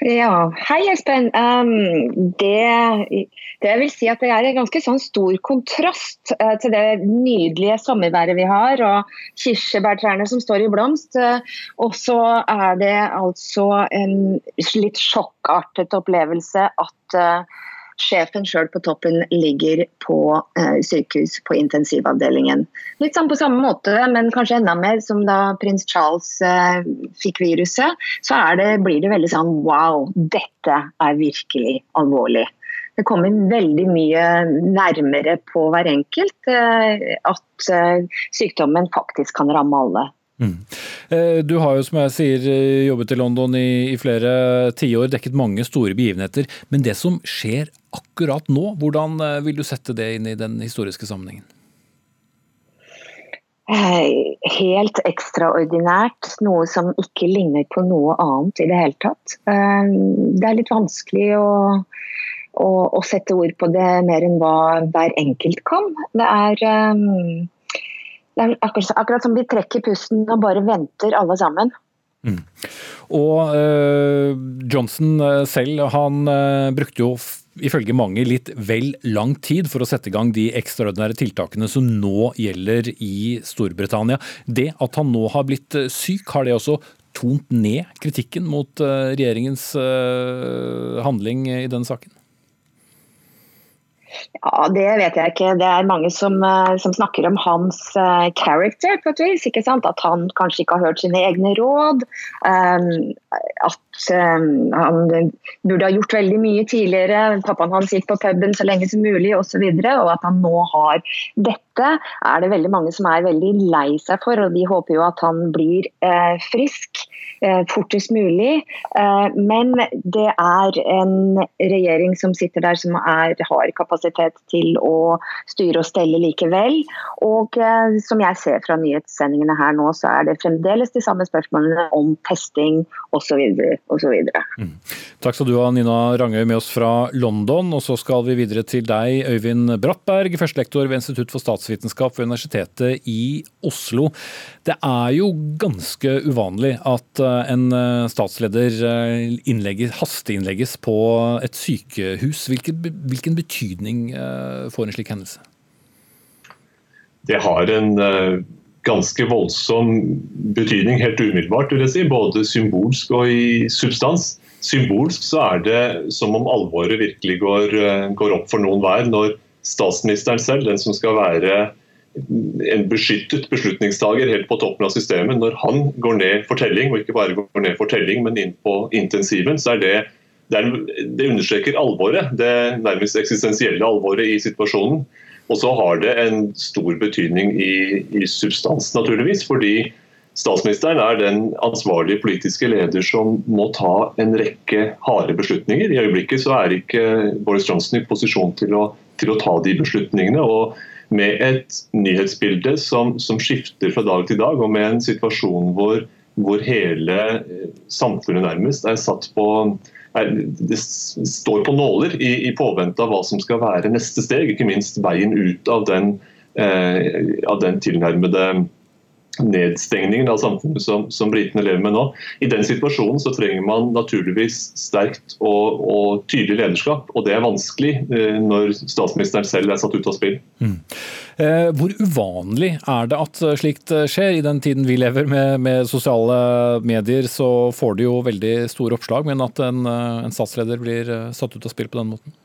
Ja, Hei Espen. Um, det, det, vil si at det er en ganske sånn stor kontrast uh, til det nydelige sommerværet vi har, og kirsebærtrærne som står i blomst. Uh, og så er det altså en litt sjokkartet opplevelse at uh, sjefen sjøl på toppen ligger på eh, sykehus på intensivavdelingen. Litt sånn på samme måte, men kanskje enda mer som da prins Charles eh, fikk viruset. Så det, blir det veldig sånn wow, dette er virkelig alvorlig. Det kommer veldig mye nærmere på hver enkelt eh, at eh, sykdommen faktisk kan ramme alle.
Mm. Du har jo, som jeg sier, jobbet i London i, i flere tiår, dekket mange store begivenheter. Men det som skjer akkurat nå, hvordan vil du sette det inn i den historiske sammenhengen?
Helt ekstraordinært, noe som ikke ligner på noe annet i det hele tatt. Det er litt vanskelig å å, å, sette ord på det mer enn hva hver enkelt kan. Det er, det er akkurat, akkurat, som de trekker pusten og bare venter alle sammen. Mm.
Og uh, Johnson eh, selv, han uh, brukte jo ifølge mange litt vel lang tid for å sette i gang de ekstraordinære tiltakene som nå gjelder i Storbritannia. Det at han nå har blitt syk, har det også tont ned kritikken mot regjeringens handling i denne saken?
Ja, Det vet jeg ikke. Det er mange som, eh, som snakker om hans uh, character på et vis. ikke sant? At han kanskje ikke har hørt sine egne råd. Um, at um, han burde ha gjort veldig mye tidligere. Pappaen hans gikk på puben så lenge som mulig osv. Og, og at han nå har dette, er det veldig mange som er veldig lei seg for. Og de håper jo at han blir uh, frisk fortest mulig. men det er en regjering som sitter der som er, har kapasitet til å styre og stelle likevel. Og som jeg ser fra nyhetssendingene her nå, så er det fremdeles de samme spørsmålene om testing osv osv. Mm.
Takk skal du ha, Nina Rangøy, med oss fra London. Og så skal vi videre til deg, Øyvind Brattberg, førstelektor ved Institutt for statsvitenskap ved Universitetet i Oslo. Det er jo ganske uvanlig at eh, en eh, statsleder eh, innlegges, hasteinnlegges på et sykehus. Hvilken, hvilken betydning får en slik hendelse?
Det har en ganske voldsom betydning helt umiddelbart, vil jeg si, både symbolsk og i substans. Symbolsk så er det som om alvoret virkelig går, eh, går opp for noen hver når statsministeren selv, den som skal være en beskyttet beslutningstaker helt på toppen av systemet, når han går ned for telling, og ikke bare går ned for telling, men inn på intensiven, så er det det, er, det understreker alvoret, det nærmest eksistensielle alvoret i situasjonen. Og så har det en stor betydning i, i substans, naturligvis. Fordi statsministeren er den ansvarlige politiske leder som må ta en rekke harde beslutninger. I øyeblikket så er ikke Boris Johnson i posisjon til å, til å ta de beslutningene. og med et nyhetsbilde som, som, skifter fra dag til dag, og med en situasjon hvor, hvor hele samfunnet nærmest er satt på det står på nåler i, i påvente av hva som skal være neste steg. Ikke minst veien ut av den, eh, av den tilnærmede nedstengningen av samfunnet som, som britene lever med nå. I den situasjonen så trenger man naturligvis sterkt og, og tydelig lederskap. Og det er vanskelig eh, når statsministeren selv er satt ut av spill. Mm.
Eh, hvor uvanlig er det at slikt skjer? I den tiden vi lever med, med sosiale medier, så får det jo veldig store oppslag, men at en, en statsleder blir satt ut av spill på den måten?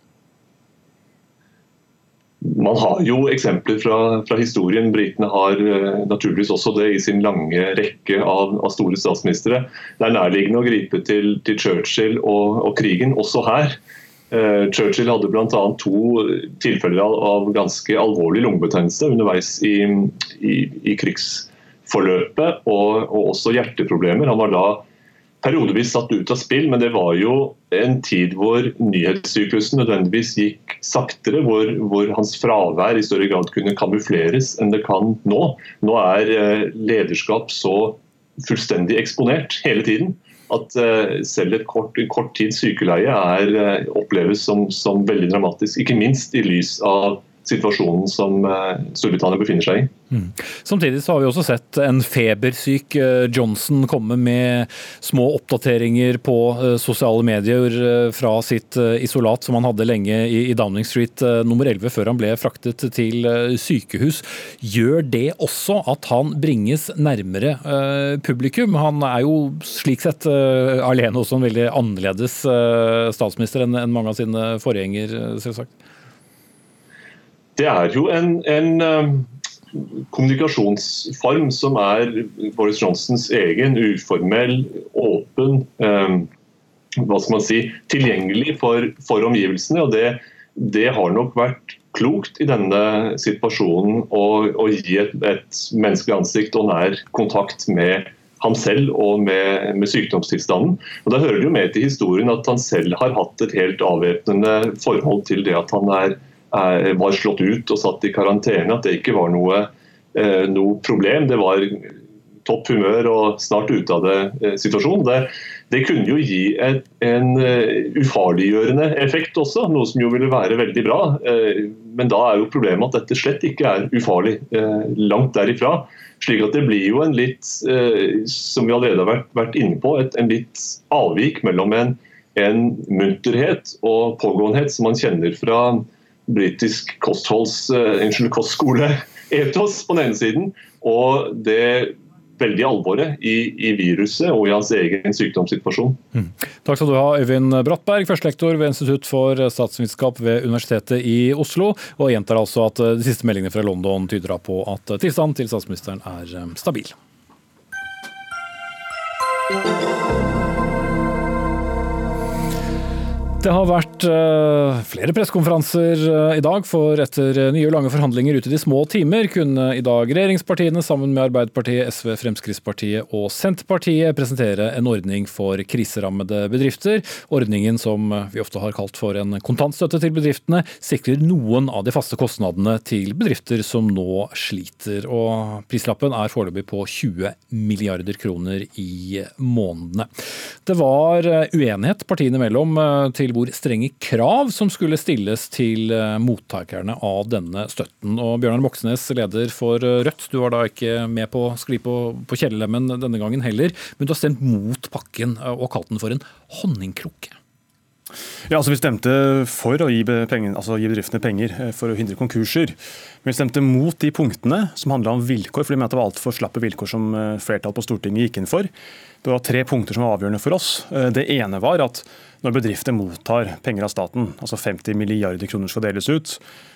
Man har jo eksempler fra, fra historien. Britene har uh, naturligvis også det i sin lange rekke av, av store statsministre. Det er nærliggende å gripe til, til Churchill og, og, krigen, også her. Uh, Churchill hadde bl.a. to tilfeller av, av, ganske alvorlig lungebetennelse underveis i, i, i krigsforløpet, og, og, også hjerteproblemer. Han var da periodevis satt ut av spill, men det var jo en tid hvor nyhetssyklusen nødvendigvis gikk saktere, hvor, hvor, hans fravær i større grad kunne kamufleres enn det kan nå. Nå er eh, lederskap så fullstendig eksponert hele tiden at eh, selv et kort, kort tids sykeleie er, eh, oppleves som, som veldig dramatisk. Ikke minst i lys av situasjonen som eh, Storbritannia befinner seg i. Mm.
Samtidig så har vi også sett en febersyk eh, Johnson komme med små oppdateringer på eh, sosiale medier fra sitt isolat som han hadde lenge i Downing Street nummer 11 før han ble fraktet til sykehus. Gjør det også at han bringes nærmere publikum? Han er jo slik sett alene også en veldig annerledes statsminister enn mange av sine forgjenger, selvsagt.
Det er jo en, en um, kommunikasjonsform som er Boris Johnsons egen, uformell, åpen, um, hva skal man si, tilgjengelig for, for omgivelsene. og det, det, har nok vært klokt i denne situasjonen å, å gi et, et, menneskelig ansikt og nær kontakt med ham selv og med, med, sykdomstilstanden. Og Da hører det jo med til historien at han selv har hatt et helt avvæpnende forhold til det at han er, var slått ut og satt i karantene. At det ikke var noe, eh, noe problem. Det var topp humør og snart ute av det situasjonen. Det, det kunne jo gi et, en uh, ufarliggjørende effekt også, noe som jo ville være veldig bra. Men da er jo problemet at dette slett ikke er ufarlig. Langt derifra. Slik at det blir jo en litt, som vi allerede har vært, vært inne på, et, en litt avvik mellom en, en munterhet og pågåenhet som man kjenner fra britisk kostskole-etos på den ene siden, og det veldig alvoret i, i, viruset og i hans egen sykdomssituasjon. Mm.
Takk skal du ha, Øyvind Brattberg, førstelektor ved Institutt for statsvitenskap ved Universitetet i Oslo. Og gjentar altså at de siste meldingene fra London tyder på at tilstanden til statsministeren er eh, stabil. Det har vært uh, flere pressekonferanser uh, i dag, for etter uh, nye og lange forhandlinger ute i de små timer kunne i dag regjeringspartiene sammen med Arbeiderpartiet, SV, Fremskrittspartiet og Senterpartiet presentere en ordning for kriserammede bedrifter. Ordningen som vi ofte har kalt for en kontantstøtte til bedriftene, sikrer noen av de faste kostnadene til bedrifter som nå sliter. Og prislappen er foreløpig på 20 milliarder kroner i månedene. Det var uenighet partiene mellom til hvor strenge krav som skulle stilles til eh, mottakerne av denne støtten. Og Bjørnar Moxnes, leder for eh, Rødt, du var da ikke med på å skli på, på kjellerlemmen denne gangen heller, men du har stemt mot pakken eh, og kalt den for en honningkrukke.
Ja, altså Vi stemte for å gi, penger, altså gi, bedriftene penger for å hindre konkurser. Men vi stemte mot de punktene som handla om vilkår, fordi vi mente det var altfor slappe vilkår som flertallet på Stortinget gikk inn for. Det var tre punkter som var avgjørende for oss. Det ene var at når bedrifter mottar penger av staten, altså 50 milliarder kroner skal deles ut,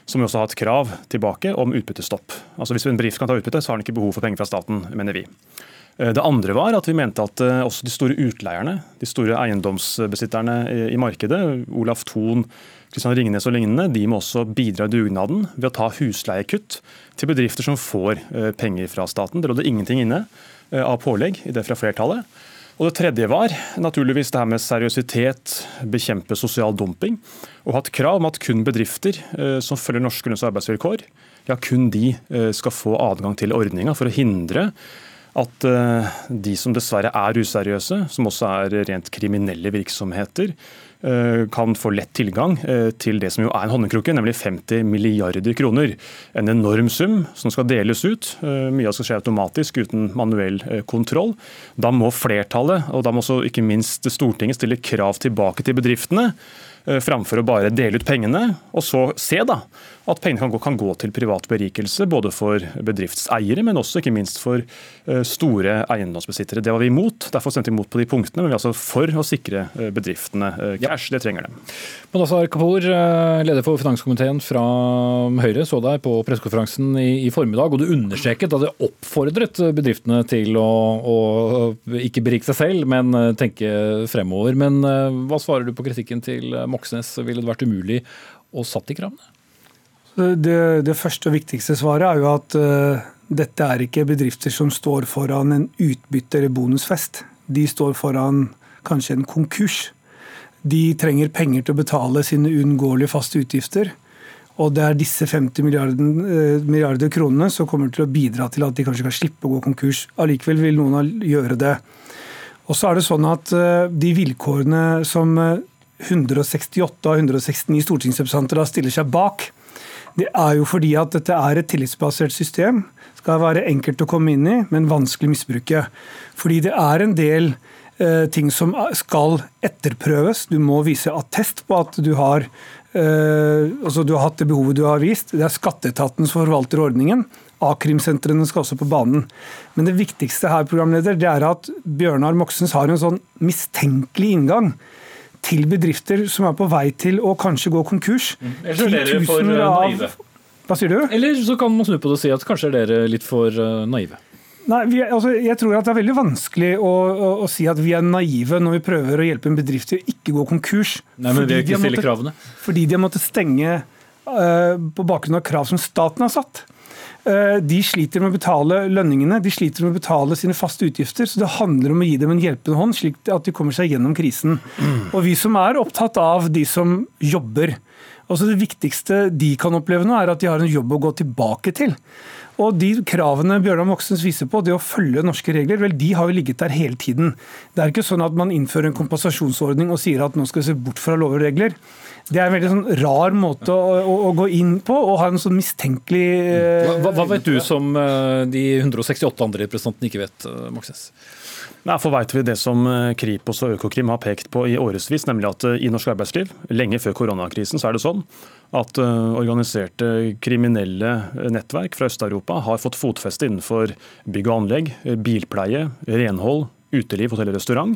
så må vi også ha et krav tilbake om utbyttestopp. Altså Hvis en bedrift kan ta utbytte, så har den ikke behov for penger fra staten, mener vi. Eh, det andre var at vi mente at eh, også de store utleierne, de store eiendomsbesitterne i markedet, Olaf Thon, Kristian Ringnes og lignende, de må også bidra i dugnaden ved å ta husleiekutt til bedrifter som får eh, penger fra staten. Det lå det ingenting inne av pålegg i det fra flertallet. Og Det tredje var naturligvis det her med seriøsitet, bekjempe sosial dumping. Og ha et krav om at kun bedrifter eh, som følger norske lønns- og arbeidsvilkår, ja, kun de eh, skal få adgang til ordninga for å hindre at eh, de som dessverre er useriøse, som også er rent kriminelle virksomheter, kan få lett tilgang eh, til det som jo er en honningkrukke, nemlig 50 milliarder kroner. En enorm sum som skal deles ut. Eh, mye av det skal skje automatisk uten manuell kontroll. Da må flertallet, og da må også ikke minst Stortinget, stille krav tilbake til bedriftene framfor å bare dele ut pengene, og så se da at pengene kan gå, kan gå, til privat berikelse, både for bedriftseiere, men også ikke minst for uh, store eiendomsbesittere. Det var vi imot, derfor stemte vi imot på de punktene, men vi er altså for å sikre uh, bedriftene cash. cash. Det trenger de.
Manassar Kapoor, leder for finanskomiteen fra Høyre, så deg på pressekonferansen i, i, formiddag, og du understreket at det oppfordret bedriftene til å, å ikke berike seg selv, men tenke fremover. Men hva svarer du på kritikken til Moxnes? Ville det vært umulig å satt i kravene?
Det, det, første og viktigste svaret er jo at uh, dette er ikke bedrifter som står foran en utbytte- eller bonusfest. De står foran kanskje en konkurs. De trenger penger til å betale sine uunngåelige faste utgifter. Og det er disse 50 milliarder, uh, milliarder kronene som kommer til å bidra til at de kanskje kan slippe å gå konkurs. Allikevel vil noen gjøre det. Og så er det sånn at uh, de vilkårene som 168 av 169 stortingsrepresentanter da stiller seg bak, det er jo fordi at dette er et tillitsbasert system. Skal være enkelt å komme inn i, men vanskelig å misbruke. Fordi det er en del eh, ting som skal etterprøves. Du må vise attest på at du har, eh, altså du har hatt det behovet du har vist. Det er skatteetaten som forvalter ordningen. A-krimsentrene skal også på banen. Men det viktigste her programleder, det er at Bjørnar Moxnes har en sånn mistenkelig inngang til bedrifter som er på vei til å kanskje gå konkurs.
Titusener Eller er dere for eh?
Hva sier du?
Eller så kan man snu på det og si at kanskje er dere litt for eh, naive.
Nei, vi, altså, jeg tror at Det er veldig vanskelig å, å, å, si at vi er naive når vi prøver å hjelpe en bedrift til å ikke gå konkurs.
Nei, men vi ikke stille kravene.
Fordi de har måttet stenge på bakgrunn av krav som staten har satt. De sliter med å betale lønningene, de sliter med å betale sine faste utgifter. Så det handler om å gi dem en hjelpende hånd, slik at de kommer seg gjennom krisen. Og vi som er opptatt av de som jobber. Altså Det viktigste de kan oppleve nå, er at de har en jobb å gå tilbake til. Og de kravene Bjørnar Moxnes viser på, det å følge norske regler, vel, de har jo ligget der hele tiden. Det er ikke sånn at man innfører en kompensasjonsordning og sier at nå skal vi se bort fra lover og regler. Det er en veldig sånn rar måte å, å, å, gå inn på og ha en sånn mistenkelig
hva, hva, hva vet du som eh, de 168 andre representantene ikke vet, eh, Moxnes?
Derfor vet vi det som eh, Kripos og Økokrim har pekt på i årevis, nemlig at i norsk arbeidsliv, lenge før koronakrisen, så er det sånn at organiserte kriminelle nettverk fra Øst-Europa har fått fotfeste innenfor bygg og anlegg, bilpleie, renhold, uteliv, hotell og restaurant.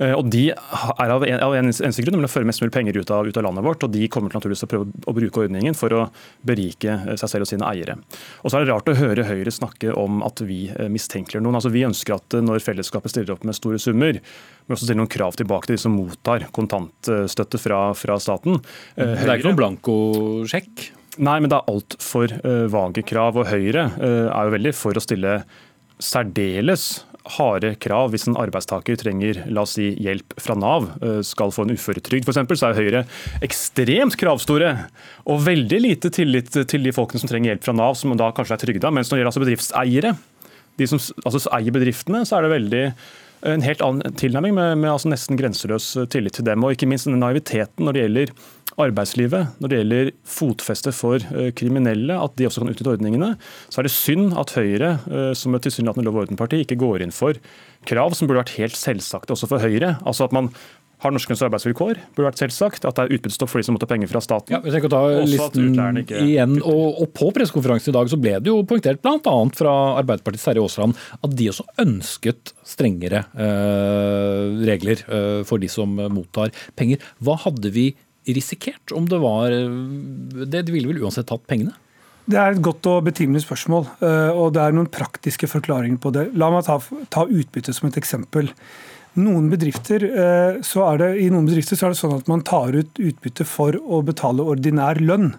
Eh, og De er av en, av en eneste grunn, nemlig å føre mest mulig penger ut av, ut av, landet vårt. og De kommer til naturligvis å prøve å bruke ordningen for å berike eh, seg selv og sine eiere. Og så er det rart å høre Høyre snakke om at vi eh, mistenkeliggjør noen. Altså Vi ønsker at når fellesskapet stiller opp med store summer, må også stille noen krav tilbake til de som mottar kontantstøtte fra, fra staten.
Høyre, det er ikke noen blankosjekk?
Nei, men det er altfor vage krav. Og Høyre er jo veldig for å stille særdeles harde krav hvis en arbeidstaker trenger la oss si, hjelp fra Nav, eh, skal få en uføretrygd f.eks., så er Høyre ekstremt kravstore og veldig lite tillit til de folkene som trenger hjelp fra Nav, som da kanskje er trygda. Mens når det gjelder altså bedriftseiere, de som altså eier bedriftene, så er det veldig en helt annen tilnærming med, med altså nesten grenseløs tillit til dem. Og ikke minst denne naiviteten når det gjelder arbeidslivet, når det gjelder fotfeste for eh, kriminelle, at de også kan utnytte ordningene, så er det synd at Høyre, eh, som et tilsynelatende lov og orden-parti, ikke går inn for krav som burde vært helt selvsagte også for Høyre. Altså at man har norske arbeidsvilkår, burde vært selvsagt. At det er utbyttestopp for de som mottar penger fra staten.
Ja, vi tenker å ta listen ikke... igjen, og, og På pressekonferansen i dag så ble det jo poengtert bl.a. fra Arbeiderpartiets Terje Aasland at de også ønsket strengere eh, regler eh, for de som mottar penger. Hva hadde vi risikert om det var det? De ville vel uansett tatt pengene?
Det er et godt og betimelig spørsmål, eh, og det er noen praktiske forklaringer på det. La meg ta, ta utbytte som et eksempel. Noen bedrifter, eh, så er det, I noen bedrifter så er det sånn at man tar ut utbytte for å betale ordinær lønn.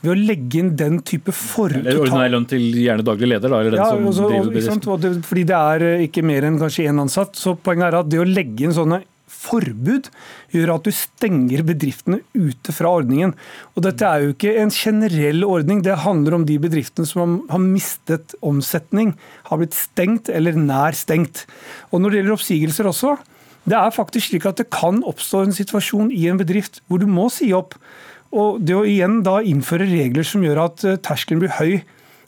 Ved å legge inn den type for...
Eller ordinær lønn til gjerne daglig leder, da? eller den
ja,
som
også,
driver bedriften.
Fordi det er eh, ikke mer enn kanskje én ansatt. så Poenget er at det å legge inn sånne forbud gjør at du stenger bedriftene ute fra ordningen. Og Dette er jo ikke en generell ordning, det handler om de bedriftene som har mistet omsetning, har blitt stengt eller nær stengt. Og Når det gjelder oppsigelser også, det er faktisk slik at det kan oppstå en situasjon i en bedrift hvor du må si opp. Og Det å igjen da innføre regler som gjør at eh, terskelen blir høy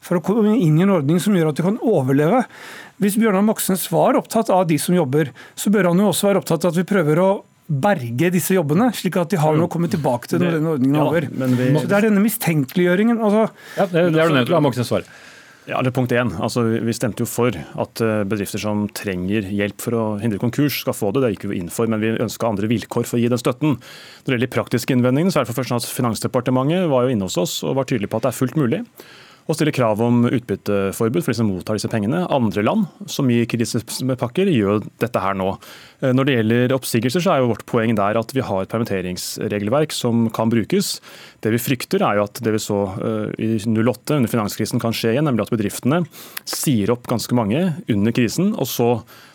for å komme inn i en ordning som gjør at du kan overleve, hvis Bjørnar Moxnes var opptatt av de som jobber, så bør han jo også være opptatt av at vi prøver å berge disse jobbene, slik at de har noe å komme tilbake til når denne ordningen er over. Vi... Så Det er denne mistenkeliggjøringen. Altså...
Ja, det, det er du nødt til å ha Moxnes svare.
Ja, det er punkt én. Altså, vi stemte jo for at eh, bedrifter som trenger hjelp for å hindre konkurs, skal få det. Det gikk vi inn for, men vi ønska andre vilkår for å gi den støtten. Når det gjelder de praktiske innvendingene, så er det for først at Finansdepartementet var jo inne hos oss og var tydelig på at det er fullt mulig og stille krav om utbytteforbud for de som mottar disse pengene. Andre land som gir krisepakker, gjør dette her nå. Eh, når det gjelder oppsigelser, så er jo vårt poeng der at vi har et permitteringsregelverk som kan brukes. Det vi frykter, er jo at det vi så eh, i 08 under finanskrisen kan skje igjen, nemlig at bedriftene sier opp ganske mange under krisen, og så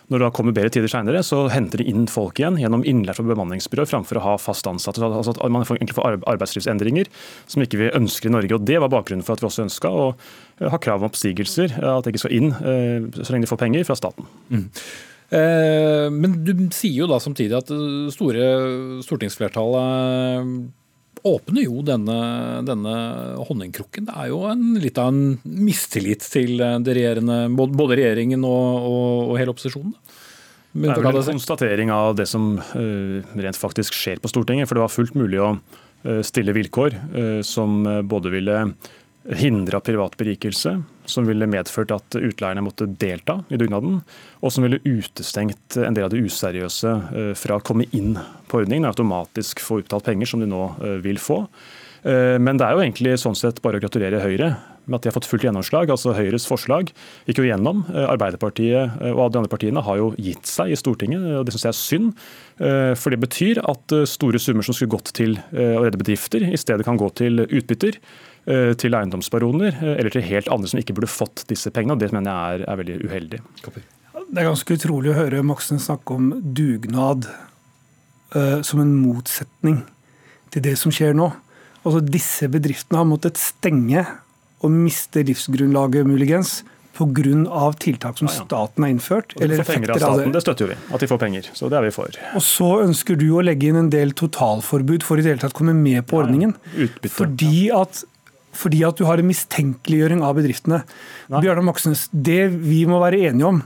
når det kommer bedre tider senere, så henter de inn folk igjen gjennom innlært fra bemanningsbyrå framfor å ha fast ansatte. Altså at man egentlig får arbeidslivsendringer som ikke vi ønsker i Norge. og Det var bakgrunnen for at vi også ønska å eh, ha krav om oppsigelser. At de ikke skal inn så lenge de får penger fra staten. Mm.
Eh, men du sier jo da samtidig at store stortingsflertallet åpner jo denne, denne honningkrukken. Det er jo en, litt av en mistillit til det regjerende, både regjeringen og, og, og hele opposisjonen.
Det er vel en konstatering av det som uh, rent faktisk skjer på Stortinget. For det var fullt mulig å stille vilkår som både ville hindra privat berikelse, som ville medført at utleierne måtte delta i dugnaden, og som ville utestengt en del av de useriøse eh, fra å komme inn på ordningen og automatisk få utbetalt penger, som de nå eh, vil få. Eh, men det er jo egentlig sånn sett bare å gratulere Høyre med at de har fått fullt gjennomslag. altså Høyres forslag gikk jo gjennom. Arbeiderpartiet og de andre partiene har jo gitt seg i Stortinget, og det syns jeg er synd. For det betyr at store summer som skulle gått til å redde bedrifter, i stedet kan gå til utbytter til eiendomsbaroner eller til helt andre som ikke burde fått disse pengene. og Det mener jeg er, er veldig uheldig.
Det er ganske utrolig å høre Moxnes snakke om dugnad uh, som en motsetning til det som skjer nå. Altså Disse bedriftene har måttet stenge og miste livsgrunnlaget, muligens, pga. tiltak som staten har innført.
Og de får penger av staten, det. det støtter jo vi. At de får penger. Så det er vi for.
Og så ønsker du å legge inn en del totalforbud for i det hele tatt å komme med på ordningen.
Ja, utbytte.
Fordi at fordi at du har en mistenkeliggjøring av bedriftene. Bjørnar Moxnes, det vi må være enige om,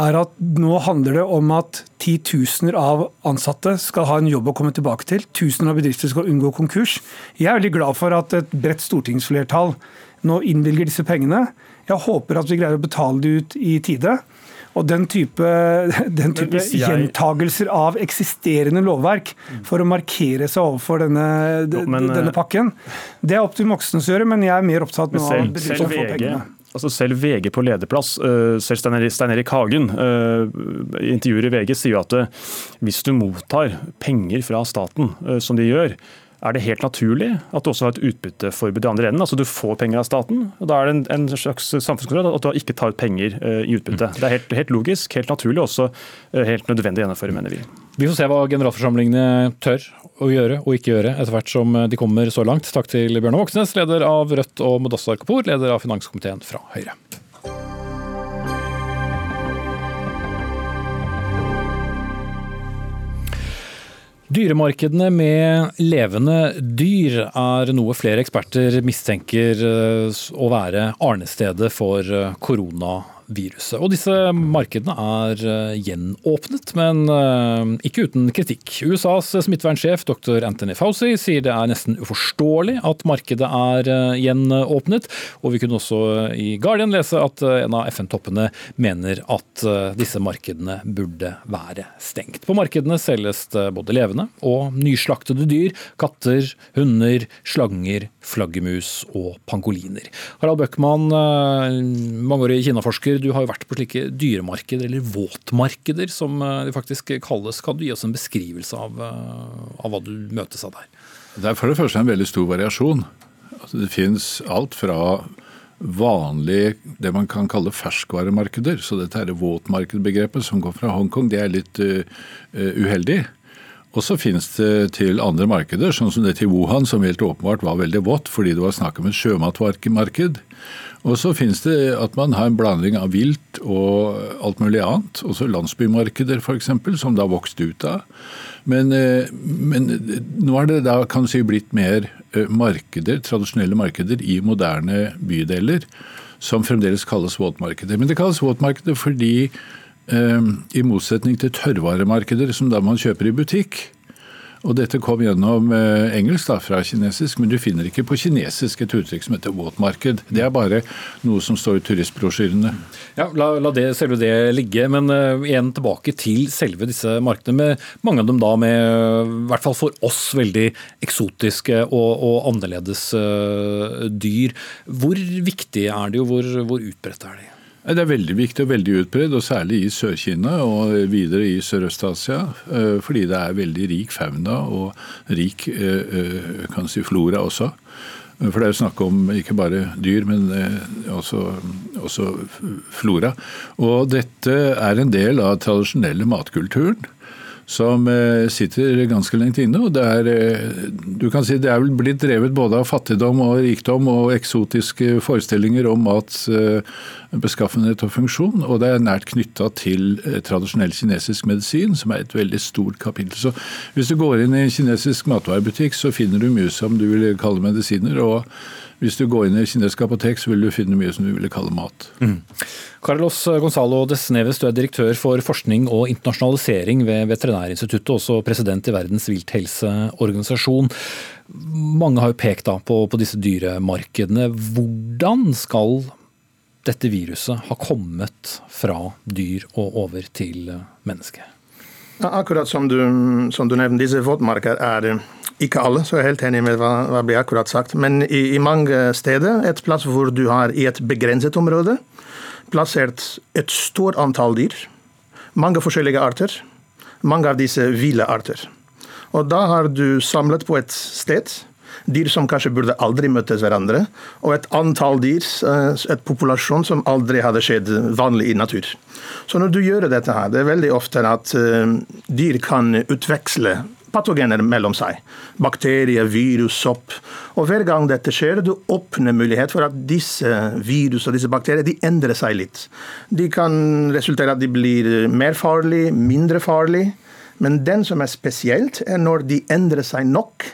er at nå handler det om at titusener av ansatte skal ha en jobb å komme tilbake til. Tusener av bedrifter skal unngå konkurs. Jeg er veldig glad for at et bredt stortingsflertall nå innvilger disse pengene. Jeg håper at vi greier å betale det ut i tide. Og den type, <laughs> den type jeg... gjentagelser av eksisterende lovverk for å markere seg overfor denne, jo, men, denne pakken, det er opp til Moxnes å gjøre, men jeg er mer opptatt nå av bedrifter som får pengene.
Altså selv VG på lederplass, eh, selv Stein Erik Hagen, eh, i intervjuer i VG, sier at eh, hvis du mottar penger fra staten, som de gjør, er det helt naturlig at du også har et utbytteforbud i andre enden. Altså Du får penger av staten, og da er det en, en slags samfunnskontroll at du ikke tar ut penger i utbytte. Det er helt, helt logisk, helt naturlig og også helt nødvendig å gjennomføre, mener vi.
Vi får se hva generalforsamlingene tør å gjøre og ikke gjøre etter hvert som de kommer så langt. Takk til Bjørnar Moxnes, leder av Rødt, og Mudassar Kapur, leder av finanskomiteen fra Høyre. Dyremarkedene med levende dyr er noe flere eksperter mistenker eh, å være arnestedet for eh, koronavirus viruset. Og disse markedene er eh, gjenåpnet, men eh, ikke uten kritikk. USAs smittevernsjef dr. Anthony Fauci sier det er nesten uforståelig at markedet er eh, gjenåpnet. Og vi kunne også i Guardian lese at en av FN-toppene mener at disse markedene burde være stengt. På markedene selges det både levende og nyslaktede dyr. Katter, hunder, slanger, flaggermus og pangoliner. Harald Bøckmann, mangeårig kinaforsker du har jo vært på slike dyremarkeder, eller våtmarkeder som eh, de faktisk kalles. Kan du gi oss en beskrivelse av, eh, av hva du møtes av der?
Det er for det første en veldig stor variasjon. Altså, det finnes alt fra vanlige, det man kan kalle ferskvaremarkeder. Så dette er våtmarkedbegrepet som går fra Hongkong, det er litt uh, uheldig. Og så finnes det til andre markeder, sånn som det til Wuhan, som helt åpenbart var veldig vått fordi det var snakk om et sjømatmarked. Og så finnes det at man har en blanding av vilt og alt mulig annet. Også landsbymarkeder f.eks., som det har vokst ut av. Men, eh, men, nå er det da kan si blitt mer eh, markeder, tradisjonelle markeder i moderne bydeler, som fremdeles kalles våtmarkeder. Men det kalles våtmarkeder fordi i motsetning til tørrvaremarkeder, som da man kjøper i butikk, og dette kom gjennom eh, engelsk da, fra kinesisk, men du finner ikke på kinesisk et uttrykk som heter våtmarked. Det er bare noe som står i turistbrosjyrene.
Ja, la, la det, selve det ligge, men uh, igjen tilbake til selve disse markedene. med Mange av dem da med, i hvert fall for oss, veldig eksotiske og, og annerledes uh, dyr. Hvor viktige er de, og hvor, hvor utbredte er de?
Det er veldig viktig og veldig utbredt, og særlig i Sør-Kina og videre i Sørøst-Asia. Eh, fordi det er veldig rik fauna og rik eh, eh, kan si, flora også. For det er jo snakk om ikke bare dyr, men også, også flora. Og dette er en del av tradisjonelle matkulturen som eh, sitter ganske lengt inne. og det er, eh, du kan si det er vel blitt drevet både av fattigdom og rikdom og eksotiske forestillinger om mats eh, beskaffenhet og funksjon. Og det er nært knytta til tradisjonell kinesisk medisin, som er et veldig stort kapittel. Så hvis du går inn i en kinesisk matvarebutikk, så finner du mye som du vil kalle medisiner. og hvis du går inn i kinesisk apotek, så vil du finne mye som du ville kalle mat. Mm.
Carlos Gonzalo Desneves, du er direktør for forskning og internasjonalisering ved Veterinærinstituttet, også president i Verdens vilthelseorganisasjon. Mange har jo pekt på, på disse dyremarkedene. Hvordan skal dette viruset ha kommet fra dyr og over til menneske?
Akkurat som du, som du nevnte, disse våtmarker er ikke alle, så jeg er helt enig med hva, hva blir akkurat sagt. Men i, i, mange steder, et plass hvor du har i et begrenset område plassert et stort antall dyr, mange forskjellige arter, mange av disse ville arter. Og da har du samlet på et sted dyr som kanskje burde aldri møttes hverandre, og et antall dyr, eh, et populasjon som aldri hadde skjedd vanlig i natur. Så når du gjør dette her, det er veldig ofte at eh, dyr kan utveksle patogener mellom seg. Bakterier, virus, sopp. Og hver gang dette skjer, du åpner mulighet for at disse virus og disse bakterier de endrer seg litt. De kan resultere at de blir mer farlige, mindre farlige. Men den som er spesielt, er når de endrer seg nok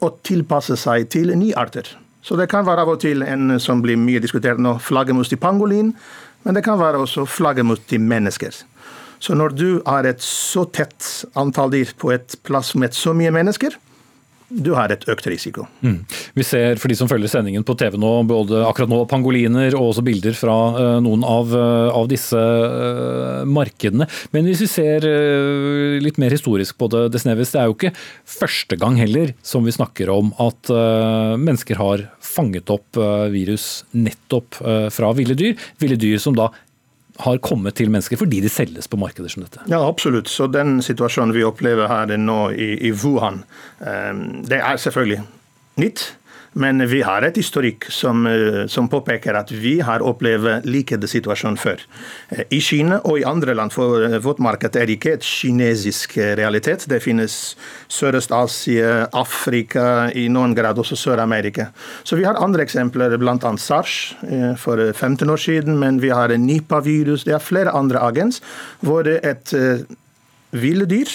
å tilpasse seg til nye arter. Så det kan være av og til en som blir mye diskutert nå, flaggermus til pangolin. Men det kan være også flaggermus til mennesker. Så når du har et så tett antall dyr på et plass med så mye mennesker, du har et økt risiko. Mm.
Vi ser for de som følger sendingen på TV nå, både akkurat nå pangoliner og også bilder fra uh, noen av, uh, av disse uh, markedene. Men hvis vi ser litt mer historisk på det, Desnevis, det er jo ikke første gang heller som vi snakker om at mennesker har fanget opp virus nettopp fra ville dyr. Ville dyr som da har kommet til mennesker fordi de selges på markeder som dette?
Ja, absolutt. Så den situasjonen vi opplever her nå i, i Wuhan, ehm, det er selvfølgelig nytt. Men vi har et historikk som, eh, som, påpeker at vi har opplevd likede situasjon før. Eh, I Kina og i andre land, for eh, vårt marked er ikke et kinesisk realitet. Det finnes Sørøst-Asia, Afrika, i noen grad også Sør-Amerika. Så vi har andre eksempler, bl.a. SARS for 15 år siden, men vi har Nipa-virus. Det er flere andre agens hvor et ville dyr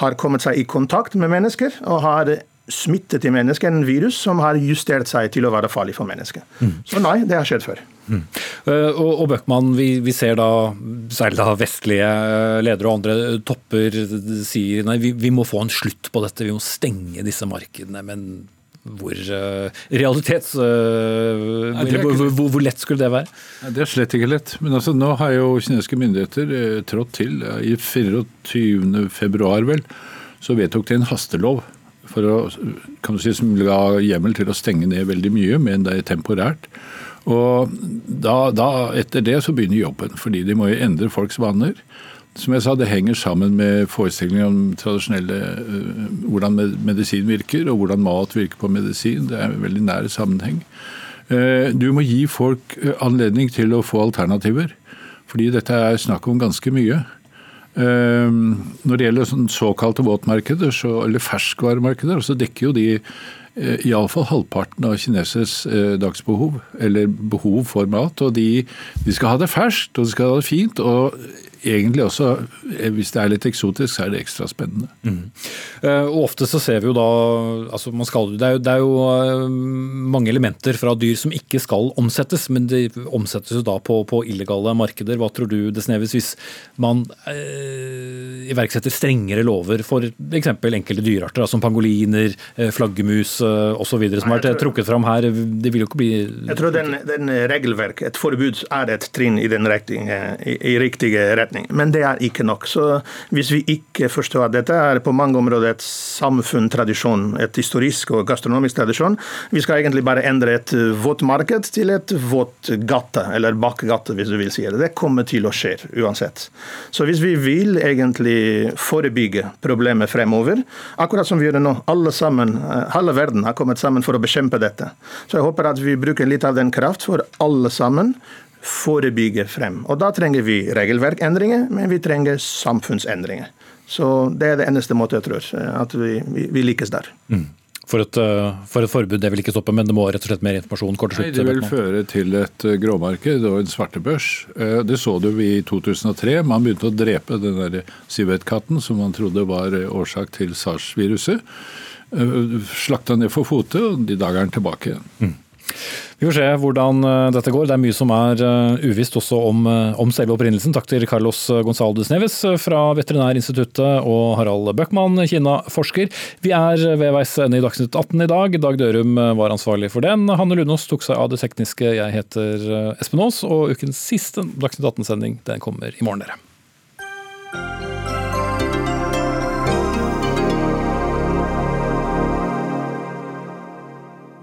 har kommet seg i kontakt med mennesker og har smittet i mennesket en virus som har justert seg til å være farlig for mennesket. Mm. Så nei, det har skjedd før. Mm.
Uh, og, og Bøckmann, vi, vi, ser da særlig da vestlige ledere og andre topper sier nei, vi, vi, må få en slutt på dette, vi må stenge disse markedene. Men hvor uh, realitets... Uh, hvor, hvor, hvor, lett skulle det være?
Nei, det er slett ikke lett. Men altså, nå har jo kinesiske myndigheter trådt til. I 24. februar vel, så vedtok de en hastelov for å, kan du si, som ga hjemmel til å stenge ned veldig mye, men det er temporært. Og da, da, etter det så begynner jobben, fordi de må jo endre folks vaner. Som jeg sa, Det henger sammen med forestillingen om tradisjonelle uh, hvordan medisin virker, og hvordan mat virker på medisin. Det er en veldig nær sammenheng. Uh, du må gi folk uh, anledning til å få alternativer. Fordi dette er snakk om ganske mye. Ehm, når det gjelder sånn såkalte våtmarkeder, så, eller ferskvaremarkeder, så dekker jo de eh, iallfall halvparten av kineseres eh, dagsbehov, eller behov for mat. Og de, de, skal ha det ferskt, og de skal ha det fint. og egentlig også, eh, hvis det er litt eksotisk, så er det ekstra spennende. Mm.
Uh, og Ofte så ser vi jo da altså man skal, det, er jo, det er jo uh, mange elementer fra dyr som ikke skal omsettes, men de omsettes jo da på, på illegale markeder. Hva tror du det sneves hvis man eh, iverksetter strengere lover for f.eks. enkelte dyrearter, som pangoliner, flaggermus osv., som har vært trukket fram her? Det vil jo ikke bli
Jeg tror den, den regelverk, et forbud, er et trinn i den riktige, i, i riktig retning retning. Men det er ikke nok. Så hvis vi ikke forstår at dette er på mange områder et samfunntradisjon, et historisk og gastronomisk tradisjon, vi skal egentlig bare endre et våtmarked til et våtgate, eller bakgate, hvis du vil si det. Det kommer til å skje uansett. Så hvis vi vil egentlig forebygge problemet fremover, akkurat som vi gjør det nå, alle sammen, halve verden har kommet sammen for å bekjempe dette. Så jeg håper at vi bruker litt av den kraft for alle sammen forebygge frem. Og Da trenger vi regelverkendringer, men vi trenger samfunnsendringer. Så Det er det eneste måten jeg tror at vi, vi, vi lykkes der. Mm.
For et, eh, for et, forbud det vil ikke stoppe, men det må rett og slett mer informasjon? kort og slutt.
Nei, Det vil føre til et eh, gråmarked og en svartebørs. Eh, det så du i 2003. Man begynte å drepe den der sivetkatten som man trodde var årsak til sars-viruset. Slakta ned for fote, og i dag er den tilbake igjen. Mm.
Vi får se hvordan eh, dette går. Det er mye som er eh, uvisst også om, eh, om selve opprinnelsen. Takk til Carlos González Neves fra Veterinærinstituttet og Harald Bøckmann, Kina-forsker. Vi er ved veis ende i Dagsnytt 18 i dag. Dag Dørum var ansvarlig for den. Hanne Lunås tok seg av det tekniske. Jeg heter Espen Aas, og ukens siste Dagsnytt 18-sending den kommer i morgen, dere.